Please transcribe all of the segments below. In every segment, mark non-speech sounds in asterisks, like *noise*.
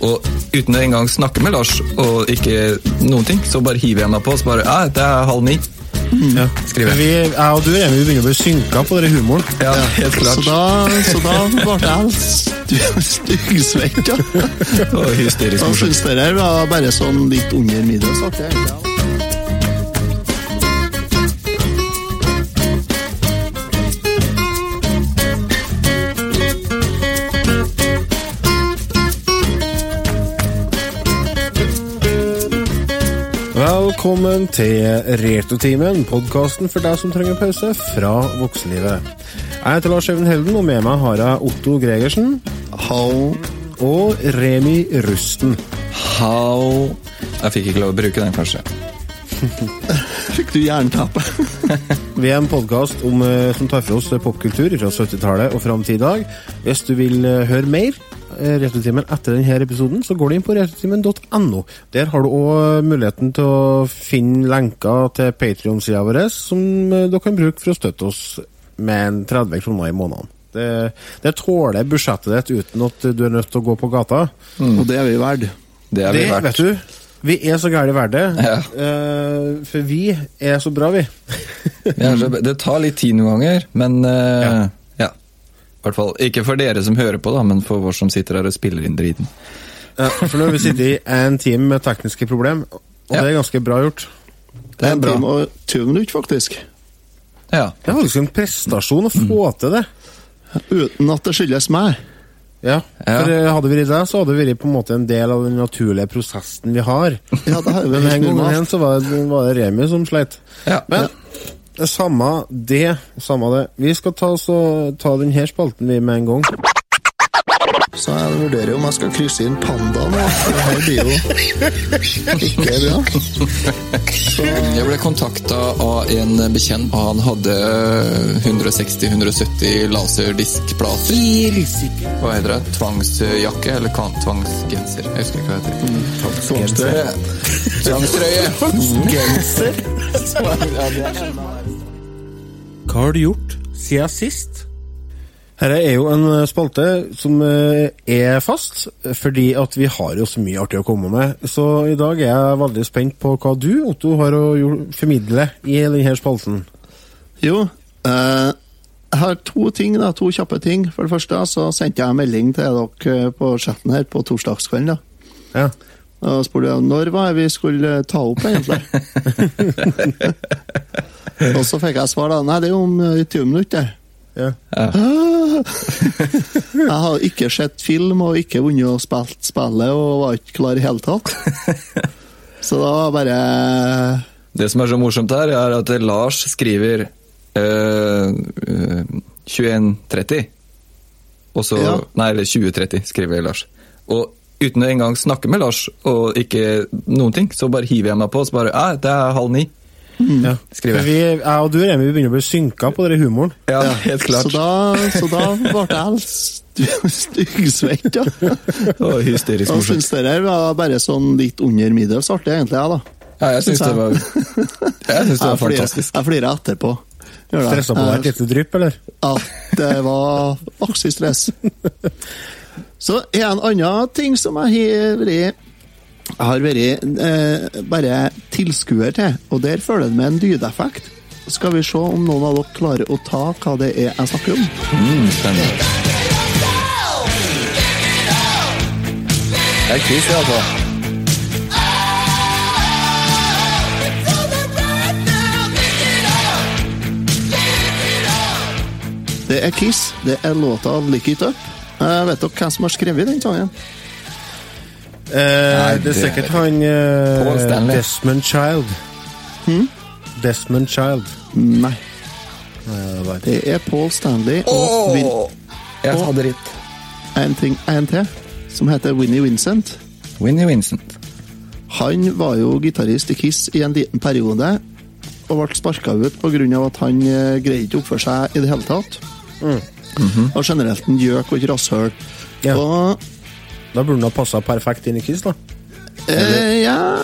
Og uten å engang snakke med Lars og ikke noen ting, så bare hiver jeg meg på og så bare Ja, det er halv ni. Ja. Skriver jeg. vi, jeg og du Remi, vi begynner å bli synka på den humoren. Ja, helt Så klart. da, så da ble jeg st- styggsvett. Ja. Og hysterisk Jeg morsomt. syns det var bare sånn litt under middels Velkommen til Retrotimen, podkasten for deg som trenger pause fra voksenlivet. Jeg heter Lars Even Helden, og med meg har jeg Otto Gregersen How og Remi Rusten. How Jeg fikk ikke lov å bruke den, kanskje. *laughs* fikk du jernteppe? *laughs* Vi er en podkast som tar for oss popkultur fra 70-tallet og fram til i dag. Hvis du vil eh, høre mer eh, Retrotimen etter denne episoden, så går du inn på retrotimen.no. Der har du òg muligheten til å finne lenker til Patrion-sida vår, som eh, dere kan bruke for å støtte oss med en 30 kroner i måneden. Det, det tåler budsjettet ditt uten at du er nødt til å gå på gata. Og det er vi verdt. Det er vi Det, verdt. vet du, vi er så gærent verdt det. Ja. Uh, for vi er så bra, vi. det, så- Det tar litt tid noen ganger, men uh, Ja. Hvert fall ikke for dere som hører på, da, men for oss som sitter her og spiller inn driten. Ja, for nå har vi sittet i en time med tekniske problem, og Ja. det er ganske bra gjort. Det er en bra. time og 20 minutter, faktisk. Ja. Det er faktisk en prestasjon å få til det. Uten at det skyldes meg. Ja, for ja. Hadde det vært deg, så hadde det vært på en måte en del av den naturlige prosessen vi har. Ja, det har vi Men en gang igjen så var det, var det Remi som sleit. Ja. Men det samme det, samme det. Vi skal ta, så, ta denne spalten vi med en gang. Så jeg vurderer om jeg skal krysse inn panda nå. Det her blir jo ikke bra. Jeg ble kontakta av en bekjent, og han hadde 160-170 laserdiskplater. Hva heter det? Tvangsjakke? Eller tvangsgenser? Jeg husker ikke hva det heter. Tvangstrøye. Tvangstrøye! Genser. Hva har du gjort siden sist? Dette er jo en eh, spalte som eh, er fast, fordi at vi har jo så mye artig å komme med. Så i dag er jeg veldig spent på hva du, Otto, har å formidle i denne spalten. Jo, eh, jeg har to ting, da, to kjappe ting. For det første så sendte jeg melding til dere på chatten her på torsdagskvelden. da. Ja. Og spurte jeg når var det vi skulle ta opp, egentlig. *laughs* og så fikk jeg svar da. Nei, det er om eh, 20 minutter. ja. *laughs* Jeg har ikke sett film og ikke vunnet og spilt spillet og var ikke klar i hele tatt. *laughs* Så da var bare Det som er så morsomt her, er at Lars skriver øh, øh, 21.30. Og så Ja. Nei, eller 20.30, skriver Lars. Og uten å engang snakke med Lars og ikke noen ting, så bare hiver jeg meg på og så bare Ja, det er halv ni. ja. Skriver jeg. vi, jeg og du, Remi, vi begynner å bli synka på den humoren. Ja, helt klart. Så da, så da ble jeg st- styggsvett, ja. *laughs* Og hysterisk Jeg morsomt. syns det her var bare sånn litt under middels artig, egentlig, jeg, da. Ja, jeg syns det var Jeg synes det var Jeg *laughs* fantastisk. Jeg flirer etterpå. Stressa på deg et lite drypp, eller? Ja, det var aksig stress. *laughs* Så er en annen ting som jeg har vært jeg har vært eh, bare tilskuer til, og der følger det med en lydeffekt. Skal vi se om noen av dere klarer å ta hva det er jeg snakker om. Mm, spennende. Det er quiz, altså. Det er Kiss. Det er låta 'Lick It Up'. Eh, vet dere hvem som har skrevet den sangen? Uh, Nei, det er sikkert han uh, Desmond Child. Desmond Child. Nei. Der. Det er Paul Stanley og Vin Åh! Jeg hadde ritt. en, ting, en til, som heter Winnie Vincent. Winnie Vincent. Han var jo gitarist i Kiss i en liten periode, og ble sparka ut pga. at han greide ikke å oppføre seg i det hele tatt. Og generelt en gjøk og et rasshøl. Ja. Og Da burde den ha passa perfekt inn i Kiss, da. eh, Ja,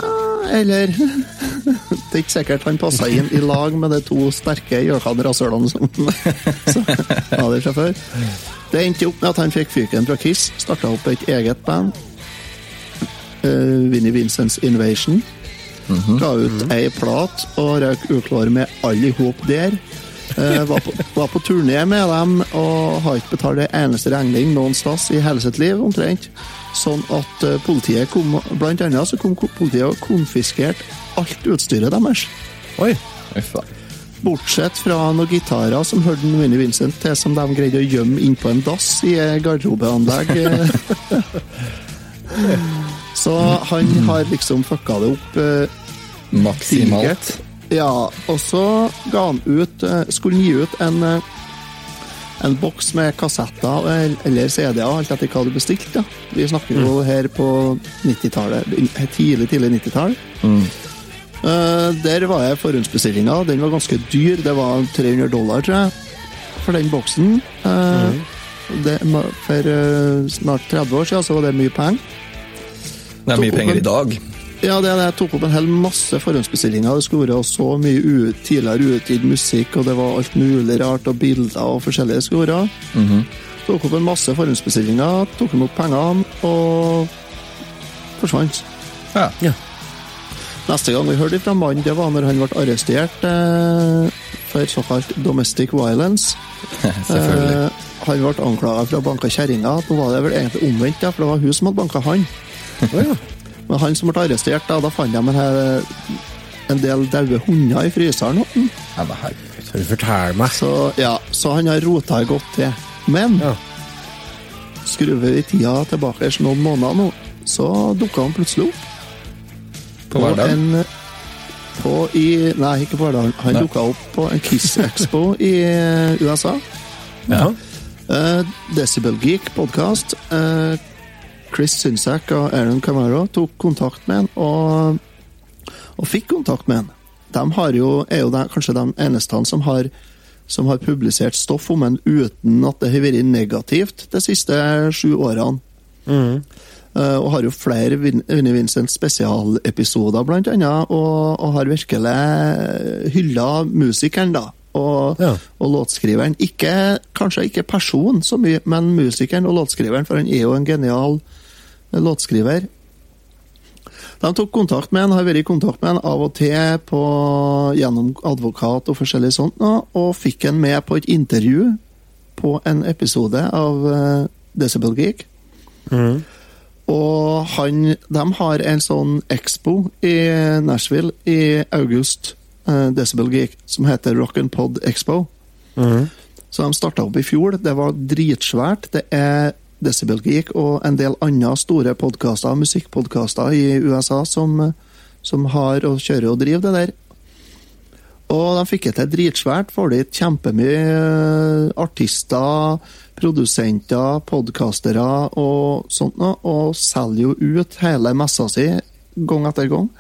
eller *laughs* Det er ikke sikkert han passa inn i lag med de to sterke gjøkene rasshølene som *laughs* var der fra før. Det endte opp med at han fikk fyken fra Kiss, starta opp et eget band. Uh, Vinnie Vincents Invasion. Ga ut ei plat og røk uklar med alle i hop der. Eh, var, på, var på turné med dem og har ikke betalt en eneste regning noen sted i hele sitt liv, omtrent. Sånn at eh, politiet kom Blant annet så kom politiet og konfiskerte alt utstyret deres. Oi. Bortsett fra noen gitarer som hørte Winnie Vincent til, som de greide å gjemme innpå en dass i eh, garderobeanlegg. *laughs* Så han har liksom fucka det opp. eh, Maksimalt. Ja, og så ga han ut eh, Skulle han gi ut en eh, en boks med kassetter eller- eller CD-er, alt etter hva du bestilte. Vi snakker jo her på 90-tallet, tidlig, tidlig 90-tall. Mm. der var jeg forhåndsbestillinga. Den var ganske dyr. Det var 300 dollar, tror jeg, for den boksen. Mm. det, for eh, snart 30 år siden så var det mye penger. Det er mye penger i dag. Ja, det, det tok opp en hel masse forhåndsbestillinger. Det skulle vært så mye u tidligere utgitt musikk, og det var alt mulig rart, og bilder og forskjellige skulle være. Tok opp en masse forhåndsbestillinger, tok imot pengene og forsvant. Ja. Ja. Neste gang vi hørte fra mannen, det var når han ble arrestert eh, for såkalt domestic violence. *laughs* Selvfølgelig. Eh, han ble anklaga for å ha banka kjerringa. Nå var det vel egentlig omvendt, ja, for det var hun som hadde banka han. *laughs* Oh, ja. Men han som ble arrestert, da, da fant de en, her, en del daue hunder i fryseren. Ja, herregud. Du fortelle meg? Så, ja, så han har rota godt til. Men Ja. skrur vi tida tilbake noen måneder nå, så dukka han plutselig opp. På Verdal? På i, nei, ikke på Verdal. Han dukka opp på en Kiss Expo *laughs* i eh, USA. Ja. Uh, Decibel Geek podkast. Eh, Chris Synsack og Aaron Camaro tok kontakt med han, og, og fikk kontakt med han. De har jo, er jo de, kanskje de eneste som har, som har publisert stoff om han uten at det har vært negativt de siste sju årene. Mm. Uh, og har jo flere Vin- Vinnie Vincent spesialepisoder, blant annet, og, og har virkelig hylla musikeren, da. Og, Ja. og låtskriveren. Ikke, kanskje ikke personen så mye, men musikeren og låtskriveren, for han er jo en genial låtskriver. De tok kontakt med en, har vært i kontakt med en av og til på, gjennom advokat og forskjellig sånt, og fikk en med på et intervju på en episode av uh, Decibel Geek. Mm. Og han, de har en sånn expo i Nashville i august, eh, Decibel Geek, som heter Rock and Pod Expo. Mm. Så de starta opp i fjor. Det var dritsvært. Det er Decibel Geek og en del andre store podkaster, musikkpodkaster i USA som, som har og kjører og driver det der. Og de fikk det til dritsvært. Får dit kjempemye eh, artister, produsenter, podkastere og sånt noe, og selger jo ut hele messa si gang etter gang.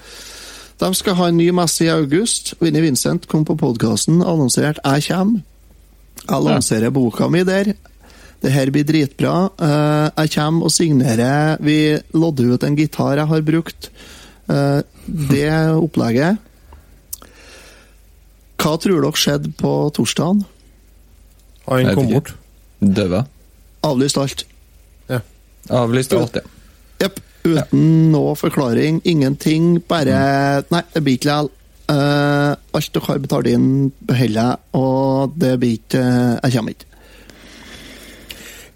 De skal ha en ny messe i august. Vinnie Vincent kom på podkasten, annonserte 'Jeg kommer'. Jeg lanserer boka mi der. Det her blir dritbra. Eh, jeg kommer og signerer. Vi lodder ut en gitar jeg har brukt. Eh, det opplegget. Hva tror dere skjedde på torsdagen? Han kom bort. Døde. Avlyst alt. Ja. Avlyst alt, ja. Jepp. Uten noe forklaring, ingenting. Bare Nei, det blir ikke likevel. Uh, alt dere har betalt inn, beholder jeg, og det blir ikke Jeg kommer ikke.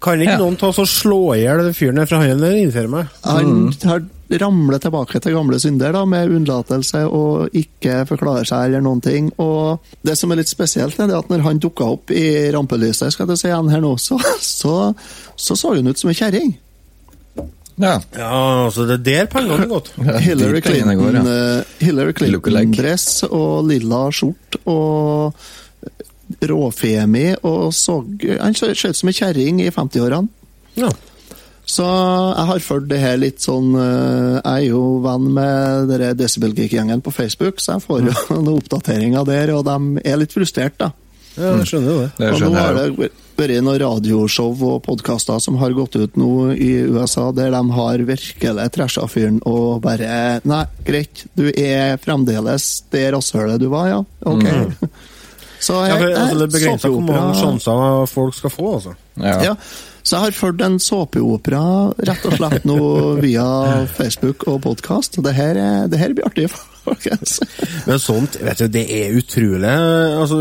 Kan ikke Ja. noen ta oss og slå i hjel den fyren der fra han eller innføre meg? Han har ramlet tilbake til gamle synder da, med unnlatelse og ikke forklarer seg eller noen ting. Og det som er litt spesielt, er at når han dukka opp i rampelyset, skal jeg si igjen her nå, så så, så, så hun ut som ei kjerring. Ja. Ja, altså det er der pengene har gått. Hillary Clinton-dress ja. eh, Lookalike. Clinton-dress og lilla skjort og råfemi og så Han ser ser ut som ei kjerring i 50-årene. Ja. Så jeg har fulgt det her litt sånn eh, Jeg er jo venn med dere Decibel Geek-gjengen på Facebook, så jeg får jo *laughs* noen oppdateringer der, og de er litt frustrert, da. ja, jeg skjønner jo det. Det Og nå har det vært noen radioshow og podkaster som har gått ut nå i USA, der de har virkelig trasha fyren og bare Nei, greit, du er fremdeles det rasshølet du var, ja? Ok. *laughs* Så Ja, jeg, for, altså, det jeg, begrenser hvor mange sjanser folk skal få, altså. Ja. ja, Så jeg har fulgt en såpeopera rett og slett nå via Facebook og podkast. Det, er- det her blir artig, *laughs* folkens. Men sånt, vet du, det er utrolig altså,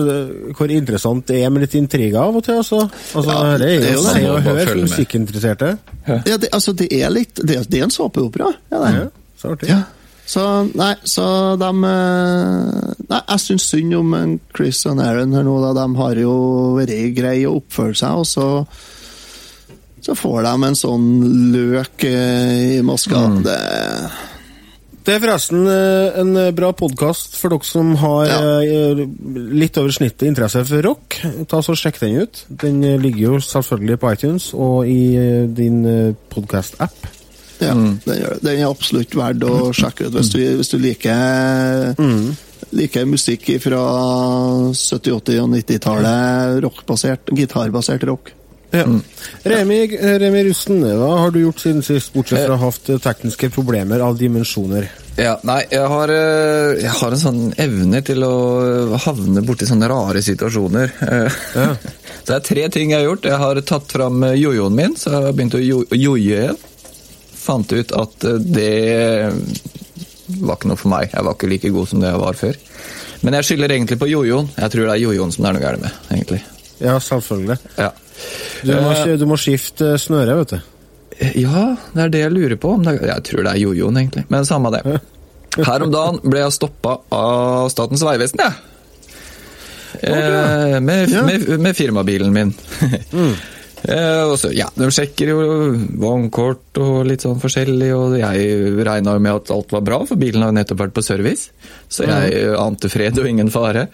hvor interessant det er med litt intriger av og til, altså. altså Ja, det er er jo det, se og høre for musikkinteresserte. Ja, det, altså, det er litt Det, er- det er en såpeopera, er det. Ja, så artig. Ja. Så nei, så de eh, Nei, jeg syns synd om Chris og Aaron her nå, da. De har jo vært greie å oppføre seg, og så så får de en sånn løk eh, i maska. Det Det er forresten eh, en bra podkast for dere som har Ja. litt over snittet interesse for rock. Ta så Sjekk den ut. Den ligger jo selvfølgelig på iTunes og i din podkast-app. Ja, den, gjør, det. den er absolutt verdt å sjekke ut hvis du, hvis du liker Liker musikk fra 70-, 80- og 90-tallet. Rockbasert, gitarbasert rock. Ja. Remi, Remi Rusten, hva har du gjort siden sist, bortsett fra å hatt eh, tekniske problemer av dimensjoner? Ja, nei, jeg har, eh, jeg har en sånn evne til å havne borti sånne rare situasjoner. Eh, Ja. *laughs* Så det er tre ting jeg har gjort. Jeg har tatt fram eh, jojoen min, så jeg har begynt å joie joje igjen. Fant ut at eh, det var ikke noe for meg. Jeg var ikke like god som det jeg var før. Men jeg skylder egentlig på jojoen. Jeg tror det er jojoen som det er noe galt med, egentlig. Ja, selvfølgelig. Ja. Du må, Eh, du må skifte snøre, vet du. Ja, det er det jeg lurer på. Jeg tror det er jojoen, egentlig. Men samme det. *laughs* Her om dagen ble jeg stoppa av Statens vegvesen, jeg. Eh, med, Ja. med, med firmabilen min. *laughs* eh, så, ja, De sjekker jo vognkort og litt sånn forskjellig, og jeg regna jo med at alt var bra, for bilen har jo nettopp vært på service. Så jeg ante fred og ingen fare.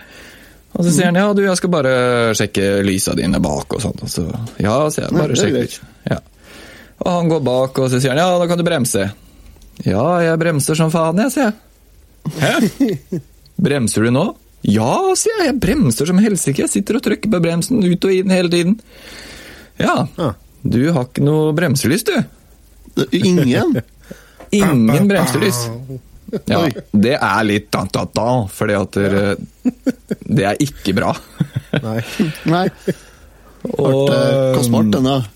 Og så sier han ja, du, jeg skal bare sjekke lysa dine bak og sånn. Og så, ja, sier jeg, bare det er sjekk. Ja. Og han går bak, og så sier han ja, da kan du bremse. Ja, jeg bremser som faen, jeg, sier jeg. Hæ? *laughs* Bremser du nå? Ja, sier jeg, jeg bremser som helsike. Jeg sitter og trykker på bremsen ut og inn hele tiden. Ja, Ja. du har ikke noe bremselys, du. Ingen. *laughs* Ingen bremselys. *laughs* Ja, det er litt da-da-da, fordi at dere- det er ikke bra. *laughs* Nei. Nei. Og, kostbart, den, er?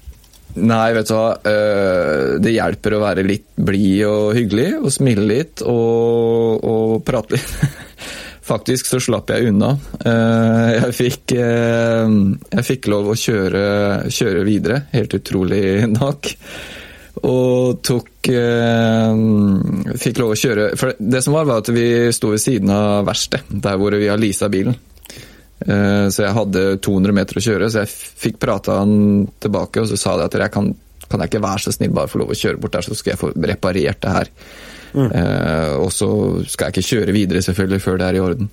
Nei, vet du hva. eh, Det hjelper å være litt blid og hyggelig, og smile litt og, og prate litt. Faktisk så slapp jeg unna. Eh, Jeg fikk, eh, jeg fikk lov å kjøre, kjøre videre, helt utrolig nok. Og tok eh, Fikk lov å kjøre For det som var, var at vi sto ved siden av verkstedet, der hvor vi har leasa bilen. Så jeg hadde 200 meter å kjøre, så jeg fikk prata han tilbake, og så sa jeg at jeg kan, kan jeg ikke være så snill bare få lov å kjøre bort der, så skal jeg få reparert det her. Eh, og så skal jeg ikke kjøre videre selvfølgelig før det er i orden.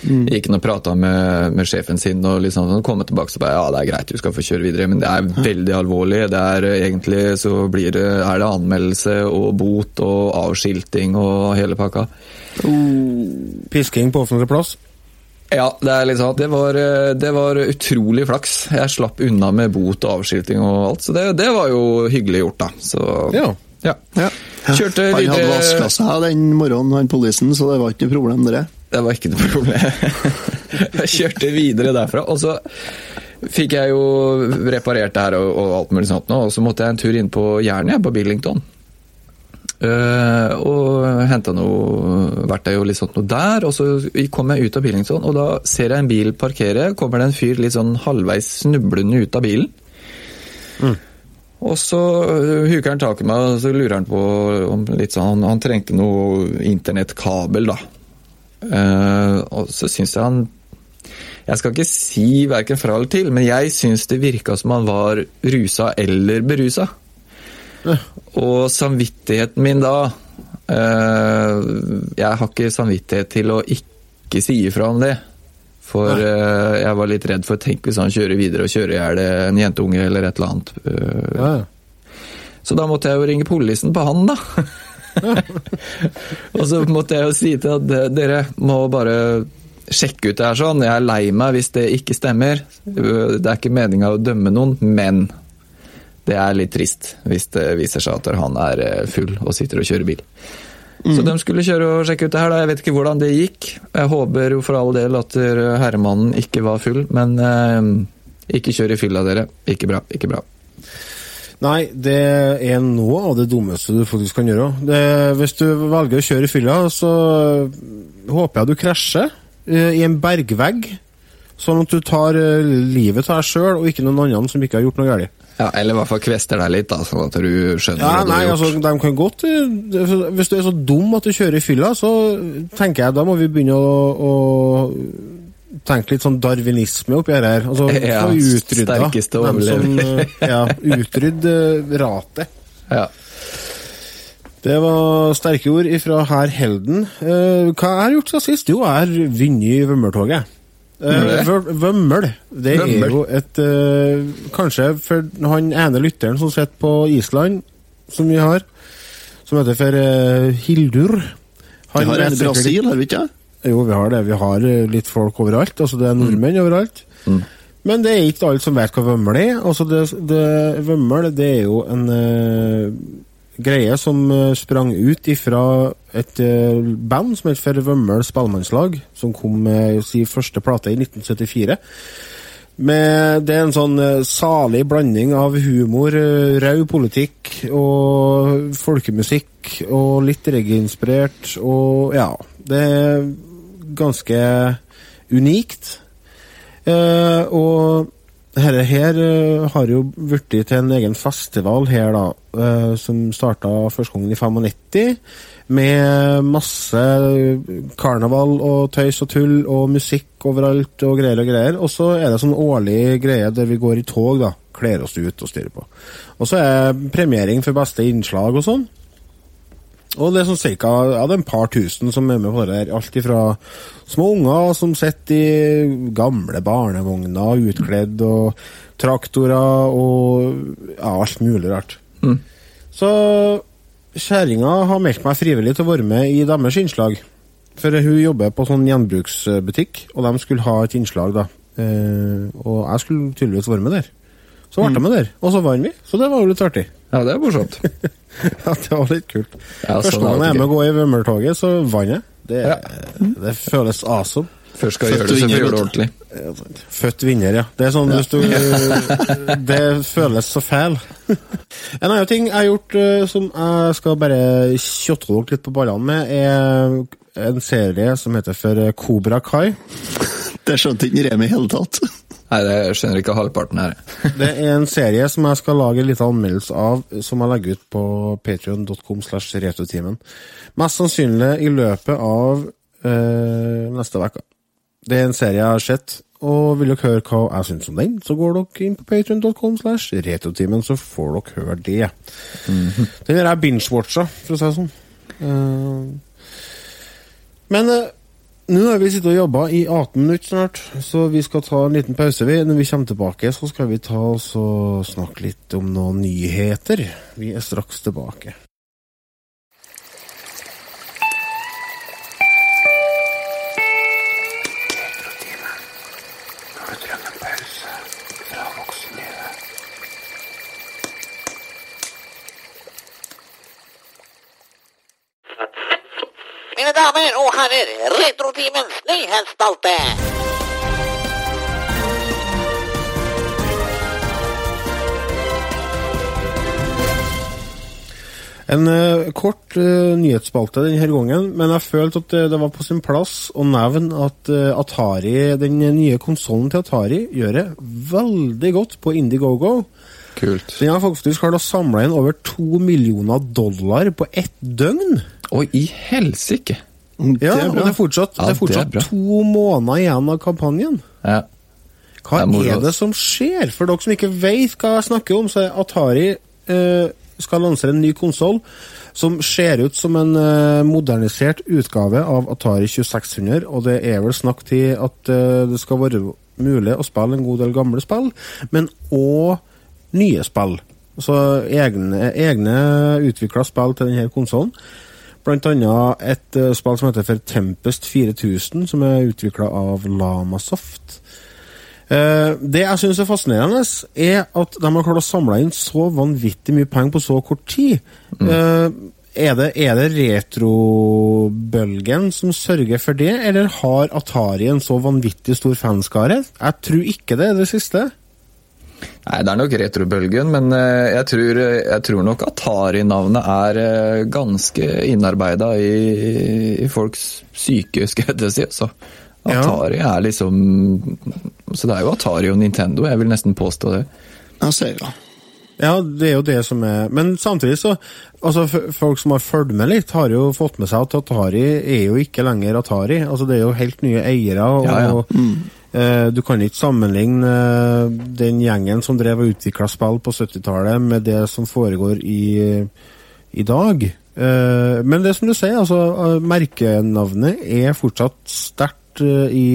Gikk inn og prata med, med sjefen sin, og liksom, han kom tilbake og bare ja, det er greit, du skal få kjøre videre, men det er veldig alvorlig. Det er eh, egentlig så blir det, er det anmeldelse og bot og avskilting og hele pakka. Pisking på offentlig plass. Ja, det er litt sånn at det var, eh, det var utrolig flaks. Jeg slapp unna med bot og avskilting og alt, så det, det var jo hyggelig gjort, da. Så Ja. Ja. Ja. Kjørte Han hadde videre vaska seg den morgenen, han politien, så det var ikke noe problem, det. Det var ikke noe problem. *laughs* jeg kjørte videre derfra, og så fikk jeg jo reparert det her og, og alt mulig sånt nå, og så måtte jeg en tur inn på Jernet, på Billington. Uh, og henta noe verktøy og litt sånt noe der, og så kom jeg ut av Billington, og da ser jeg en bil parkere, kommer det en fyr litt sånn halvveis snublende ut av bilen. Og så øh, huker han tak i meg, og så lurer han på om litt sånn Han, han trengte noe internettkabel, da. Eh, og så syns jeg han Jeg skal ikke si verken fra eller til, men jeg syns det virka som han var rusa eller berusa. Og samvittigheten min da eh, Jeg har ikke samvittighet til å ikke si ifra om det. For uh, jeg var litt redd for Tenk hvis han kjører videre og kjører i hjel en jentunge eller et eller annet. Uh, Ja, ja. så da måtte jeg jo ringe politien på han, da. *laughs* og så måtte jeg jo si til at eh, dere må bare sjekke ut det her sånn. Jeg er lei meg hvis det ikke stemmer. Det er ikke meninga å dømme noen, men det er litt trist hvis det viser seg at han er full og sitter og kjører bil. Så de skulle kjøre og sjekke ut det her. da. Jeg vet ikke hvordan det gikk. Jeg håper jo for all del at herremannen ikke var full, men eh, ikke kjør i fylla, dere. Ikke bra, ikke bra. Nei, det er noe av det dummeste du faktisk kan gjøre. Det, hvis du velger å kjøre i fylla, så håper jeg du krasjer eh, i en bergvegg, sånn at du tar eh, livet av deg sjøl og ikke noen andre som ikke har gjort noe galt. Ja, eller i hvert fall kvester deg litt, da, sånn at du skjønner Ja, hva du nei, har gjort. altså, de kan godt eh, Hvis du er så dum at du kjører i fylla, så tenker jeg da må vi begynne å, å tenke litt sånn darwinisme oppi her. Altså, *laughs* Ja, utrydda sterkeste som, overlever. eh, Ja, utrydde ratet. *laughs* Ja. Det var sterke ord ifra herr Helden. Eh, hva jeg har gjort siden sist? Jo, jeg har vunnet i Eh, det? Vømmel. Er jo et uh, Kanskje for han ene lytteren som sitter på Island, som vi har, som heter for uh, Hildur Vi har en i Brasil, har vi ikke? Jo, vi har det. Vi har litt folk overalt. Altså, det er nordmenn overalt. Men det er ikke alle som vet hva Vømmøl er. Altså, det, det, Vømmøl det er jo en eh, greie som eh, sprang ut ifra et eh, band som het for Vømmøl Spellemannslag, som kom med sin første plate i 1974. Med, det er en sånn eh, salig blanding av humor, rød politikk og folkemusikk og litt reggae-inspirert og ja. Det er ganske unikt. Eh, og dette her eh, har jo blitt til en egen festival her, da, eh, som starta første gangen i 95. Med masse karneval og tøys og tull og musikk overalt og greier og greier. Og så er det sånn årlig greie der vi går i tog, da. Kler oss ut og styrer på. Og så er premiering for beste innslag og sånn. Og det er sånn cirka ja, det er en par tusen som er med på det der. Alt ifra små unger som sitter i gamle barnevogner utkledd, og traktorer og ja, alt mulig rart. Så kjerringa har meldt meg frivillig til å være med i deres innslag. For hun jobber på sånn gjenbruksbutikk, og de skulle ha et innslag, da. Eh, og jeg skulle tydeligvis være med der. Så ble jeg med der, og så vant vi. Så det var jo litt artig. Ja, det er morsomt. *laughs* Ja, det var litt kult. Ja, Første sånn er gang jeg er med å gå i Vømmøltoget, så vant jeg. Det, Ja. det føles awesome. Først skal Født gjøre det, så gjør det ordentlig. Født vinner, ja. Det er sånn hvis du *laughs* Det føles så fæl. En annen ting jeg har gjort eh, som jeg skal bare kjotte dere litt på ballene med, er en serie som heter for Kobra Kai. *laughs* Det skjønte ikke Remi i hele tatt. Nei, det skjønner ikke halvparten her. *laughs* Det er en serie som jeg skal lage litt anmeldelse av, som jeg legger ut på patreon.com slash retrotimen. Mest sannsynlig i løpet av øh, neste uke. Det er en serie jeg har sett, og vil dere høre hva jeg syns om den, så går dere inn på patreon.com slash retrotimen, så får dere høre det. Den har jeg binge-watcha, for å si det sånn. Uh, men eh, nå har vi sittet og jobba i 18 minutter snart, så vi skal ta en liten pause. vi. Når vi kommer tilbake, så skal vi ta oss og snakke litt om noen nyheter. Vi er straks tilbake. Og herrer, Retrotimens nyhetsspalte. En uh, kort uh, nyhetsspalte denne gangen, men jeg følte at eh, det var på sin plass å nevne at Atari, den nye konsollen til Atari gjør det veldig godt på Indiegogo. Kult. Den har faktisk klart å samle inn over to millioner dollar på ett døgn. Oi, i helsike! Ja, det er og det er fortsatt, Ja, det er det er to måneder igjen av kampanjen. Ja. Hva Det er er det som skjer? For dere som ikke vet hva jeg snakker om, så er Atari eh, skal lansere en ny konsoll som ser ut som en eh, modernisert utgave av Atari 2600, og det er vel snakk til at eh, det skal være mulig å spille en god del gamle spill, men òg nye spill. Altså egne, egne utvikla spill til denne konsollen. Blant annet et uh, spill som heter for Tempest 4000, som er utvikla av Lamasoft. Uh, det jeg syns er fascinerende, er at de har klart å samle inn så vanvittig mye penger på så kort tid. Eh, er det, er det retrobølgen som sørger for det, eller har Atari en så vanvittig stor fanskare? Jeg tror ikke det er det siste. Nei, det er nok retrobølgen, men eh, jeg tror, jeg tror nok Atari-navnet er eh, ganske innarbeida i, i folks syke, skal jeg si. Altså. Ja. Atari er liksom Så det er jo Atari og Nintendo, jeg vil nesten påstå det. Ja, Sega. Ja, det er jo det som er Men samtidig så altså Folk som har fulgt med litt, har jo fått med seg at Atari er jo ikke lenger Atari. Altså Det er jo helt nye eiere. og Ja, ja. eh, Du kan ikke sammenligne eh, den gjengen som drev og utvikla spill på 70-tallet, med det som foregår i, i dag. Eh, men det som du sier, altså eh, merkenavnet er fortsatt sterkt eh, i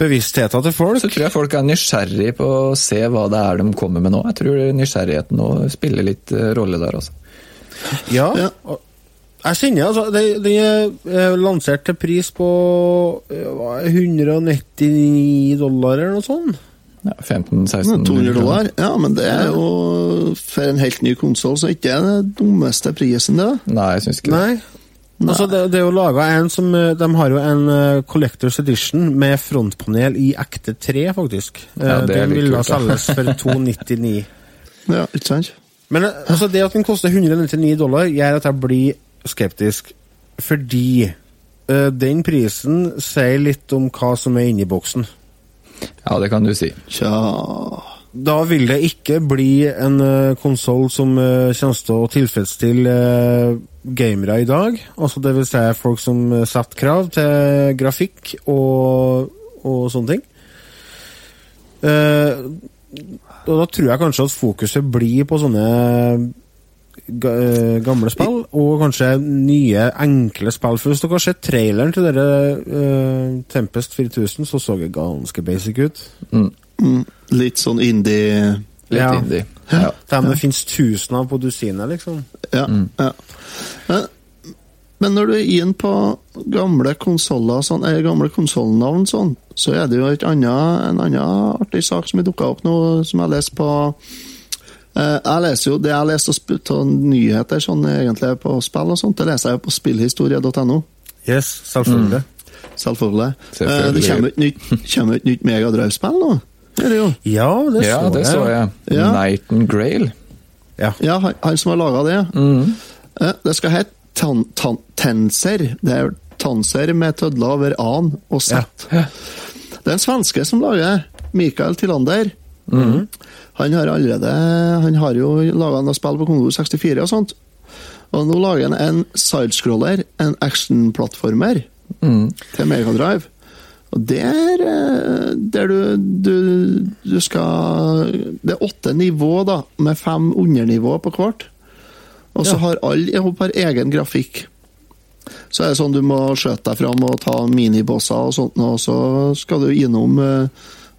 bevisstheten til folk. Så tror jeg folk er nysgjerrig på å se hva det er de kommer med nå. Jeg tror nysgjerrigheten nå spiller litt eh, rolle der, altså. Ja. Ja. og Jeg kjenner altså Den er eh, lansert til pris på eh, hva er 199 dollar eller noe sånt. Ja, 15-16 200 dollar. Ja, men det er jo for en helt ny konsoll, så ikke er det den dummeste prisen, det. Nei, jeg syns ikke det. Nei. Altså, det, det er jo laga en som eh, De har jo en uh, Collectors Edition med frontpanel i ekte tre, faktisk. Eh, Ja, det den ville selges for *laughs* 299. Ja, ikke sant? Men eh, altså, det at den koster 199 dollar, gjør at jeg blir skeptisk. Fordi uh, den prisen sier litt om hva som er inni boksen. Ja, det kan du si. Tja Da vil det ikke bli en uh, konsoll som uh, kommer til å tilfredsstille uh, gamere i dag. Altså det vil si folk som eh, setter krav til grafikk og, og sånne ting. Uh, og da tror jeg kanskje at fokuset blir på sånne eh, gamle spill, og kanskje nye, enkle spill. For hvis dere har sett traileren til dere uh, Tempest 4000, så så det ganske basic ut. Mm. mm, Litt sånn indie Litt Ja. indie. Ja. Dem det finnes av på dusinet, liksom. Ja. ja. Men, men når du er inn på gamle konsoller, sånn, eller gamle konsollnavn, sånn, så er det jo et annet, en annen artig sak som har dukka opp nå, som jeg leser på eh, Jeg leser jo det jeg leser av nyheter sånn egentlig på spill og sånt, det leser jeg jo på spillhistorie.no. Yes, selvfølgelig. Selvfølgelig. Selvfølgelig. Eh, det kommer et nytt, *laughs* kommer et nytt Mega Drive-spill nå. Det er det jo. Ja, det ja, så det jeg. så jeg. Ja. Nightingale. Ja. Ja, han, som har laga det. Mm. Det skal hete tan, tan, Tenser. Det er Tanser med tødler over A-en og Z. Ja. Det er en svenske som lager Mikael Tillander. Han har allerede Han har jo laga noen spill på Kongo 64 og sånt. Og nå lager han en sidescroller, en actionplattformer, til Megadrive. Og der, eh, der du, du, du skal Det er åtte nivå, da, med fem undernivå på hvert. Og så Ja. har alle egen grafikk. Så er det sånn du må skjøte deg fram og ta minibosser og sånt, og så skal du innom eh,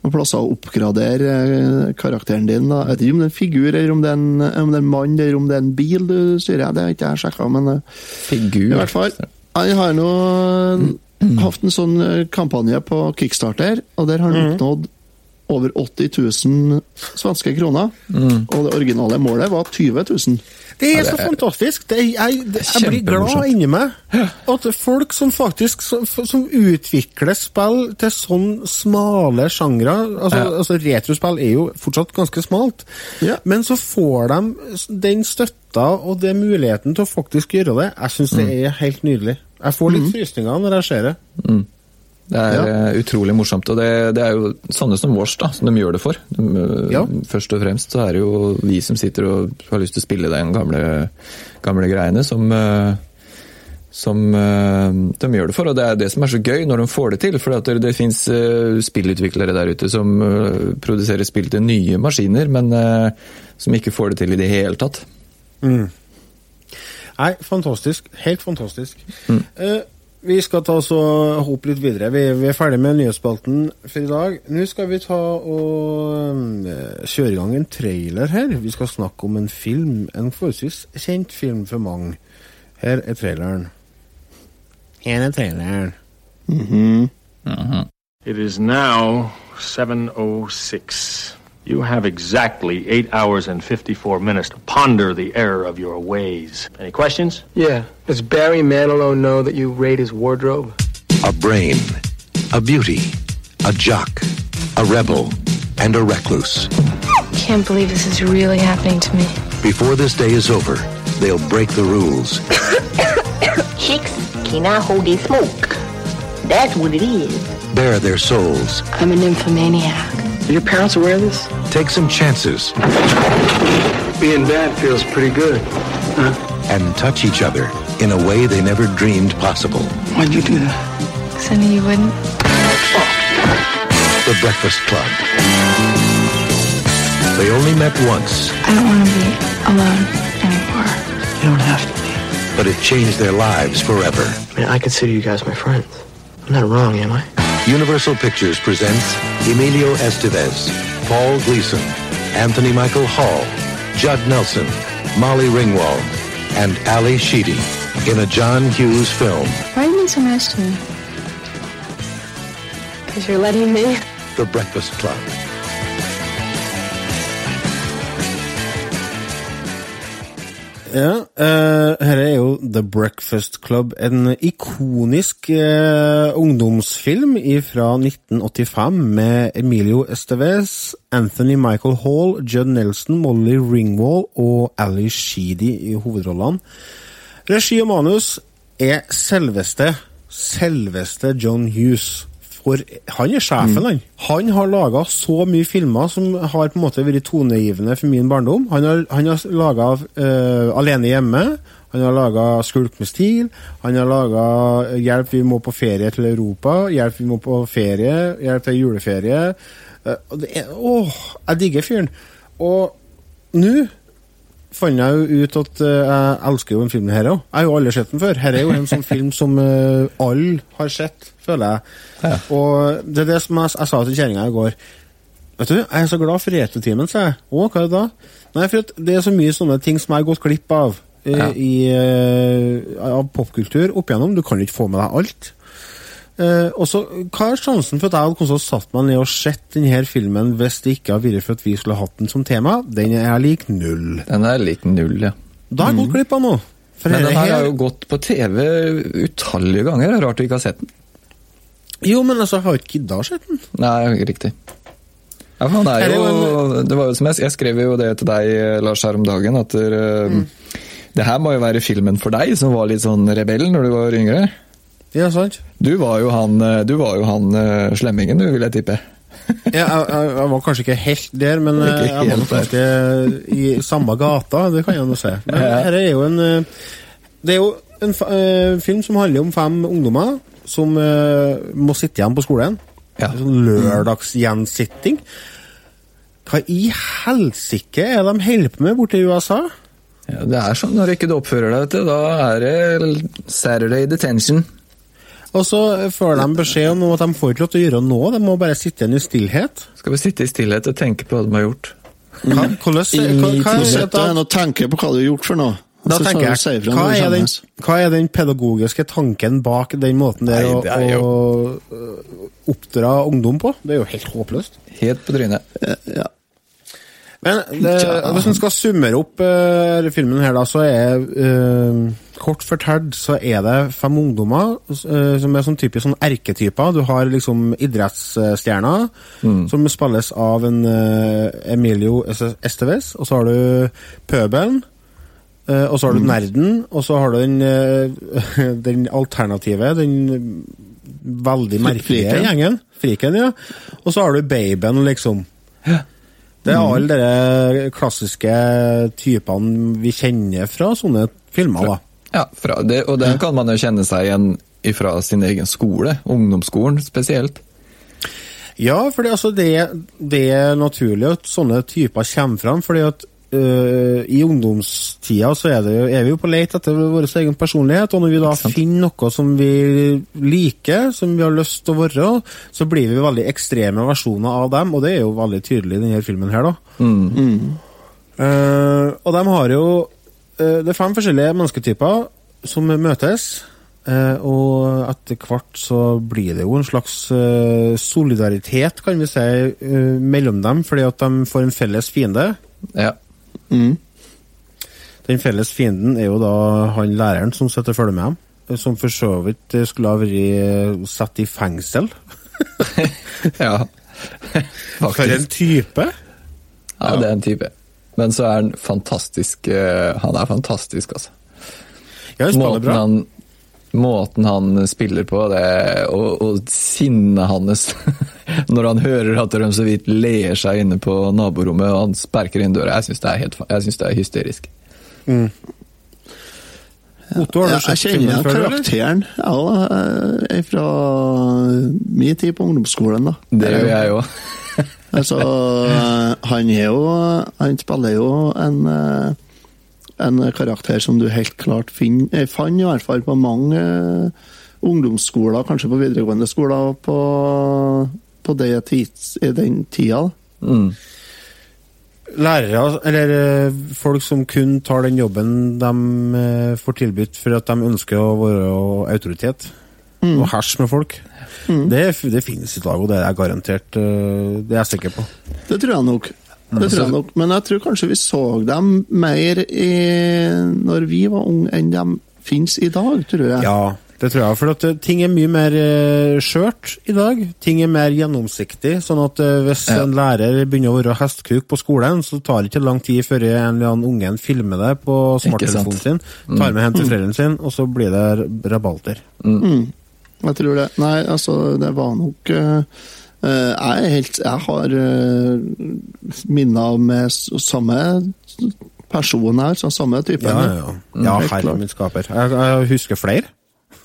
noen plasser å oppgradere eh, karakteren din. Da. Jeg vet ikke om det er en figur, eller om det er en, om det er en mann, eller om det er en bil du styrer. Det har ikke jeg sjekka, men eh, Figur. i hvert fall. Han har nå hatt en sånn eh, kampanje på Kickstarter, og der har han oppnådd over 80 000 svenske kroner. Og det originale målet var 20 000. Det er så fantastisk. Det er, jeg, det, jeg blir glad inni meg. At folk som faktisk som, som utvikler spill til sånn smale sjangre altså, Ja. altså Retrospill er jo fortsatt ganske smalt. Ja. Men så får de den støtta og det muligheten til å faktisk gjøre det. Jeg syns det er helt nydelig. Jeg får litt frysninger når jeg ser det. Det er ja. utrolig morsomt, og det, det er jo sånne som vårs da, som de gjør det for. De, eh, Ja. Først og fremst så er det jo vi som sitter og har lyst til å spille den gamle, gamle greiene, som, eh, som eh, de gjør det for. Og det er det som er så gøy når de får det til. For det, det fins spillutviklere der ute som eh, produserer spill til nye maskiner, men eh, som ikke får det til i det hele tatt. Nei, fantastisk. Helt fantastisk. Eh, vi skal ta oss og hoppe litt videre. Vi, vi er ferdig med nyhetsspalten for i dag. Nå skal vi ta og eh, kjøre i gang en trailer her. Vi skal snakke om en film, en forholdsvis kjent film for mange. Her er traileren. Her er traileren. It is now 7.06. You have exactly 8 hours and 54 minutes to ponder the error of your ways. Any questions? Yeah. Does Barry Manilow know that you raid his wardrobe? A brain, a beauty, a jock, a rebel, and a recluse. can't believe this is really happening to me. Before this day is over, they'll break the rules. Chicks cannot hold a smoke. That's what it is. bare their souls, I'm a nymphomaniac. Are your parents aware of this? take some chances, Being bad feels pretty good. Huh? and touch each other in a way they never dreamed possible. Why'd you do that? Because I knew you wouldn't. The Breakfast Club. They only met once, I don't want to be alone anymore. You don't have to be. but it changed their lives forever. I mean, I consider you guys my friends. I'm not wrong, am I? Universal Pictures presents Emilio Estevez, Paul Gleason, Anthony Michael Hall, Judd Nelson, Molly Ringwald, and Ali Sheedy in a John Hughes film, Why are you being so nice to me? Because you're letting me. The Breakfast Club. Ja, uh, her er jo The Breakfast Club, en ikonisk uh, ungdomsfilm fra 1985 med Emilio Estevez, Anthony Michael Hall, Judd Nelson, Molly Ringwald og Ali Sheedy i hovedrollene. Regi og manus er selveste, selveste John Hughes. For han er sjefen, han. Han har laga så mye filmer som har på en måte vært tonegivende for min barndom. Han har, han har laga Alene hjemme. Han har laga Skulk med stil. Han har laga Hjelp, vi må på ferie til Europa. Hjelp, vi må på ferie. Hjelp til juleferie. Uh, det er, åh, jeg digger fyren. Og nå fant jeg jo ut at eh, jeg elsker jo en film her òg. Jeg har jo aldri sett den før. Her er jo en sånn film som uh, alle har sett, føler jeg. Og det er det som jeg, jeg sa til kjerringa i går. Vet du, jeg er så glad for retrotimen, sa jeg. Å, hva er det da? Nei, for det er så mye sånne ting som jeg har gått glipp av eh, Ja. i, eh, av popkultur opp igjennom. Du kan ikke få med deg alt. Eh, og så, Hva er sjansen for at jeg hadde kunnet satt meg ned og sett denne filmen hvis det ikke hadde vært for at vi skulle hatt den som tema? Den er lik null. Den er lik null, ja. Da har jeg gått glipp av noe. Men den her her- har jo gått på TV utallige ganger. Er Rart du ikke har sett den. Jo, men altså, jeg har ikke gidda å se den. Nei, riktig. Ja, for han er jo, det var jo som jeg, jeg skrev jo det til deg, Lars, her om dagen, at uh, det her må jo være filmen for deg, som var litt sånn rebell når du var yngre. Ja, sant? Du var jo han, eh, du var jo han uh, slemmingen, du, vil jeg tippe. *laughs* Ja, jeg, jeg, var kanskje ikke helt der, men Ikke eh, jeg var helt nok ganske i samme gata, det kan jeg nå se. Men Ja. her er jo en Det er jo en eh, film som handler om fem ungdommer som uh, må sitte igjen på skolen. Ja. Sånn lørdagsgjensitting. Hva i helsike er de holder på med borte i USA? Ja, det er sånn når ikke du oppfører deg, vet du, da er det Saturday detention. Og så får de beskjed om at de får ikke lov til å gjøre noe, de må bare sitte igjen i stillhet. Skal vi sitte i stillhet og tenke på hva de har gjort? Hva, hvordan, er tenker på hva du har gjort for noe. da tenker jeg, hva er, den, hva er den pedagogiske tanken bak den måten der Nei, å, det er å øh, oppdra ungdom på? Det er jo helt håpløst. Helt på trynet. Ja. Men det, hvis en skal summere opp uh, filmen her, da, så er uh, Kort fortalt så er det fem ungdommer uh, som er sånn typisk sånn erketyper. Du har liksom idrettsstjerner, som spilles av en Emilio Esteves. Og så har du pøbelen. og så har du nerden, og så har du den, *laughs* den alternative, den veldig merkelige Friken. gjengen. Friken, ja. Og så har du babyen, liksom. Det er alle de klassiske typene vi kjenner fra sånne filmer, da. Ja, fra det, og den kan man jo kjenne seg igjen fra sin egen skole, ungdomsskolen spesielt. Ja, for altså, det, det er naturlig at sånne typer kommer fram, fordi at øh, i ungdomstida så er, det, jo- er vi jo på leit etter vår egen personlighet, og når vi da finner noe som vi liker, som vi har lyst til å være, så blir vi veldig ekstreme versjoner av dem, og det er jo veldig tydelig i denne filmen her, da. Eh, og de har jo uh, Det er fem forskjellige mennesketyper som møtes. Uh, og etter hvert så blir det jo en slags uh, solidaritet, kan vi si, uh, mellom dem, fordi at de får en felles fiende. Ja. Den felles fienden er jo da han læreren som sitter og følger med eh, Som for så vidt skulle ha vært satt i fengsel. *laughs* ja. For en type! Ja, det er en type. Men så er han fantastisk eh, Han er fantastisk, altså. Ja, Måten han, måten han spiller på, det, og, og sinnet hans *laughs* når han hører at de så vidt ler seg inne på naborommet og han sperker inn døra, jeg syns det, jeg det er hysterisk. Otto, har du Jeg, jeg sett kjenner filmen før, eller? karakteren ja, eh, fra min tid på ungdomsskolen. da. Det gjør jeg òg. Altså, *laughs* han jo Han spiller jo en eh, en karakter som du helt klart finner fant i hvert fall på mange eh, ungdomsskoler, kanskje på videregående skoler, på, på det tids, i den tida. Mm. Lærere, eller eh, folk som kun tar den jobben de eh, får tilbudt for at de ønsker å være autoritet, og herse med folk. Det, det finnes i dag, og det er garantert. eh, Det er jeg sikker på. Det tror jeg nok. Det tror jeg nok. Men jeg tror kanskje vi så dem mer i, når vi var unge, enn de finnes i dag, tror jeg. Ja, det tror jeg. For at eh, ting er mye mer uh, skjørt i dag. Ting er mer gjennomsiktig. Sånn at eh, hvis Ja. en lærer begynner å være hestkuk på skolen, så tar det ikke lang tid før en eller annen ungen filmer det på smarttelefonen sin, tar med hjem til foreldrene sine, og så blir det rabalder. Jeg tror det. Nei, altså, det var nok eh, eh, Jeg er helt Jeg har uh, minner med samme person her, samme type. Ja, ja, ja. ja herre min skaper. Jeg, jeg husker flere.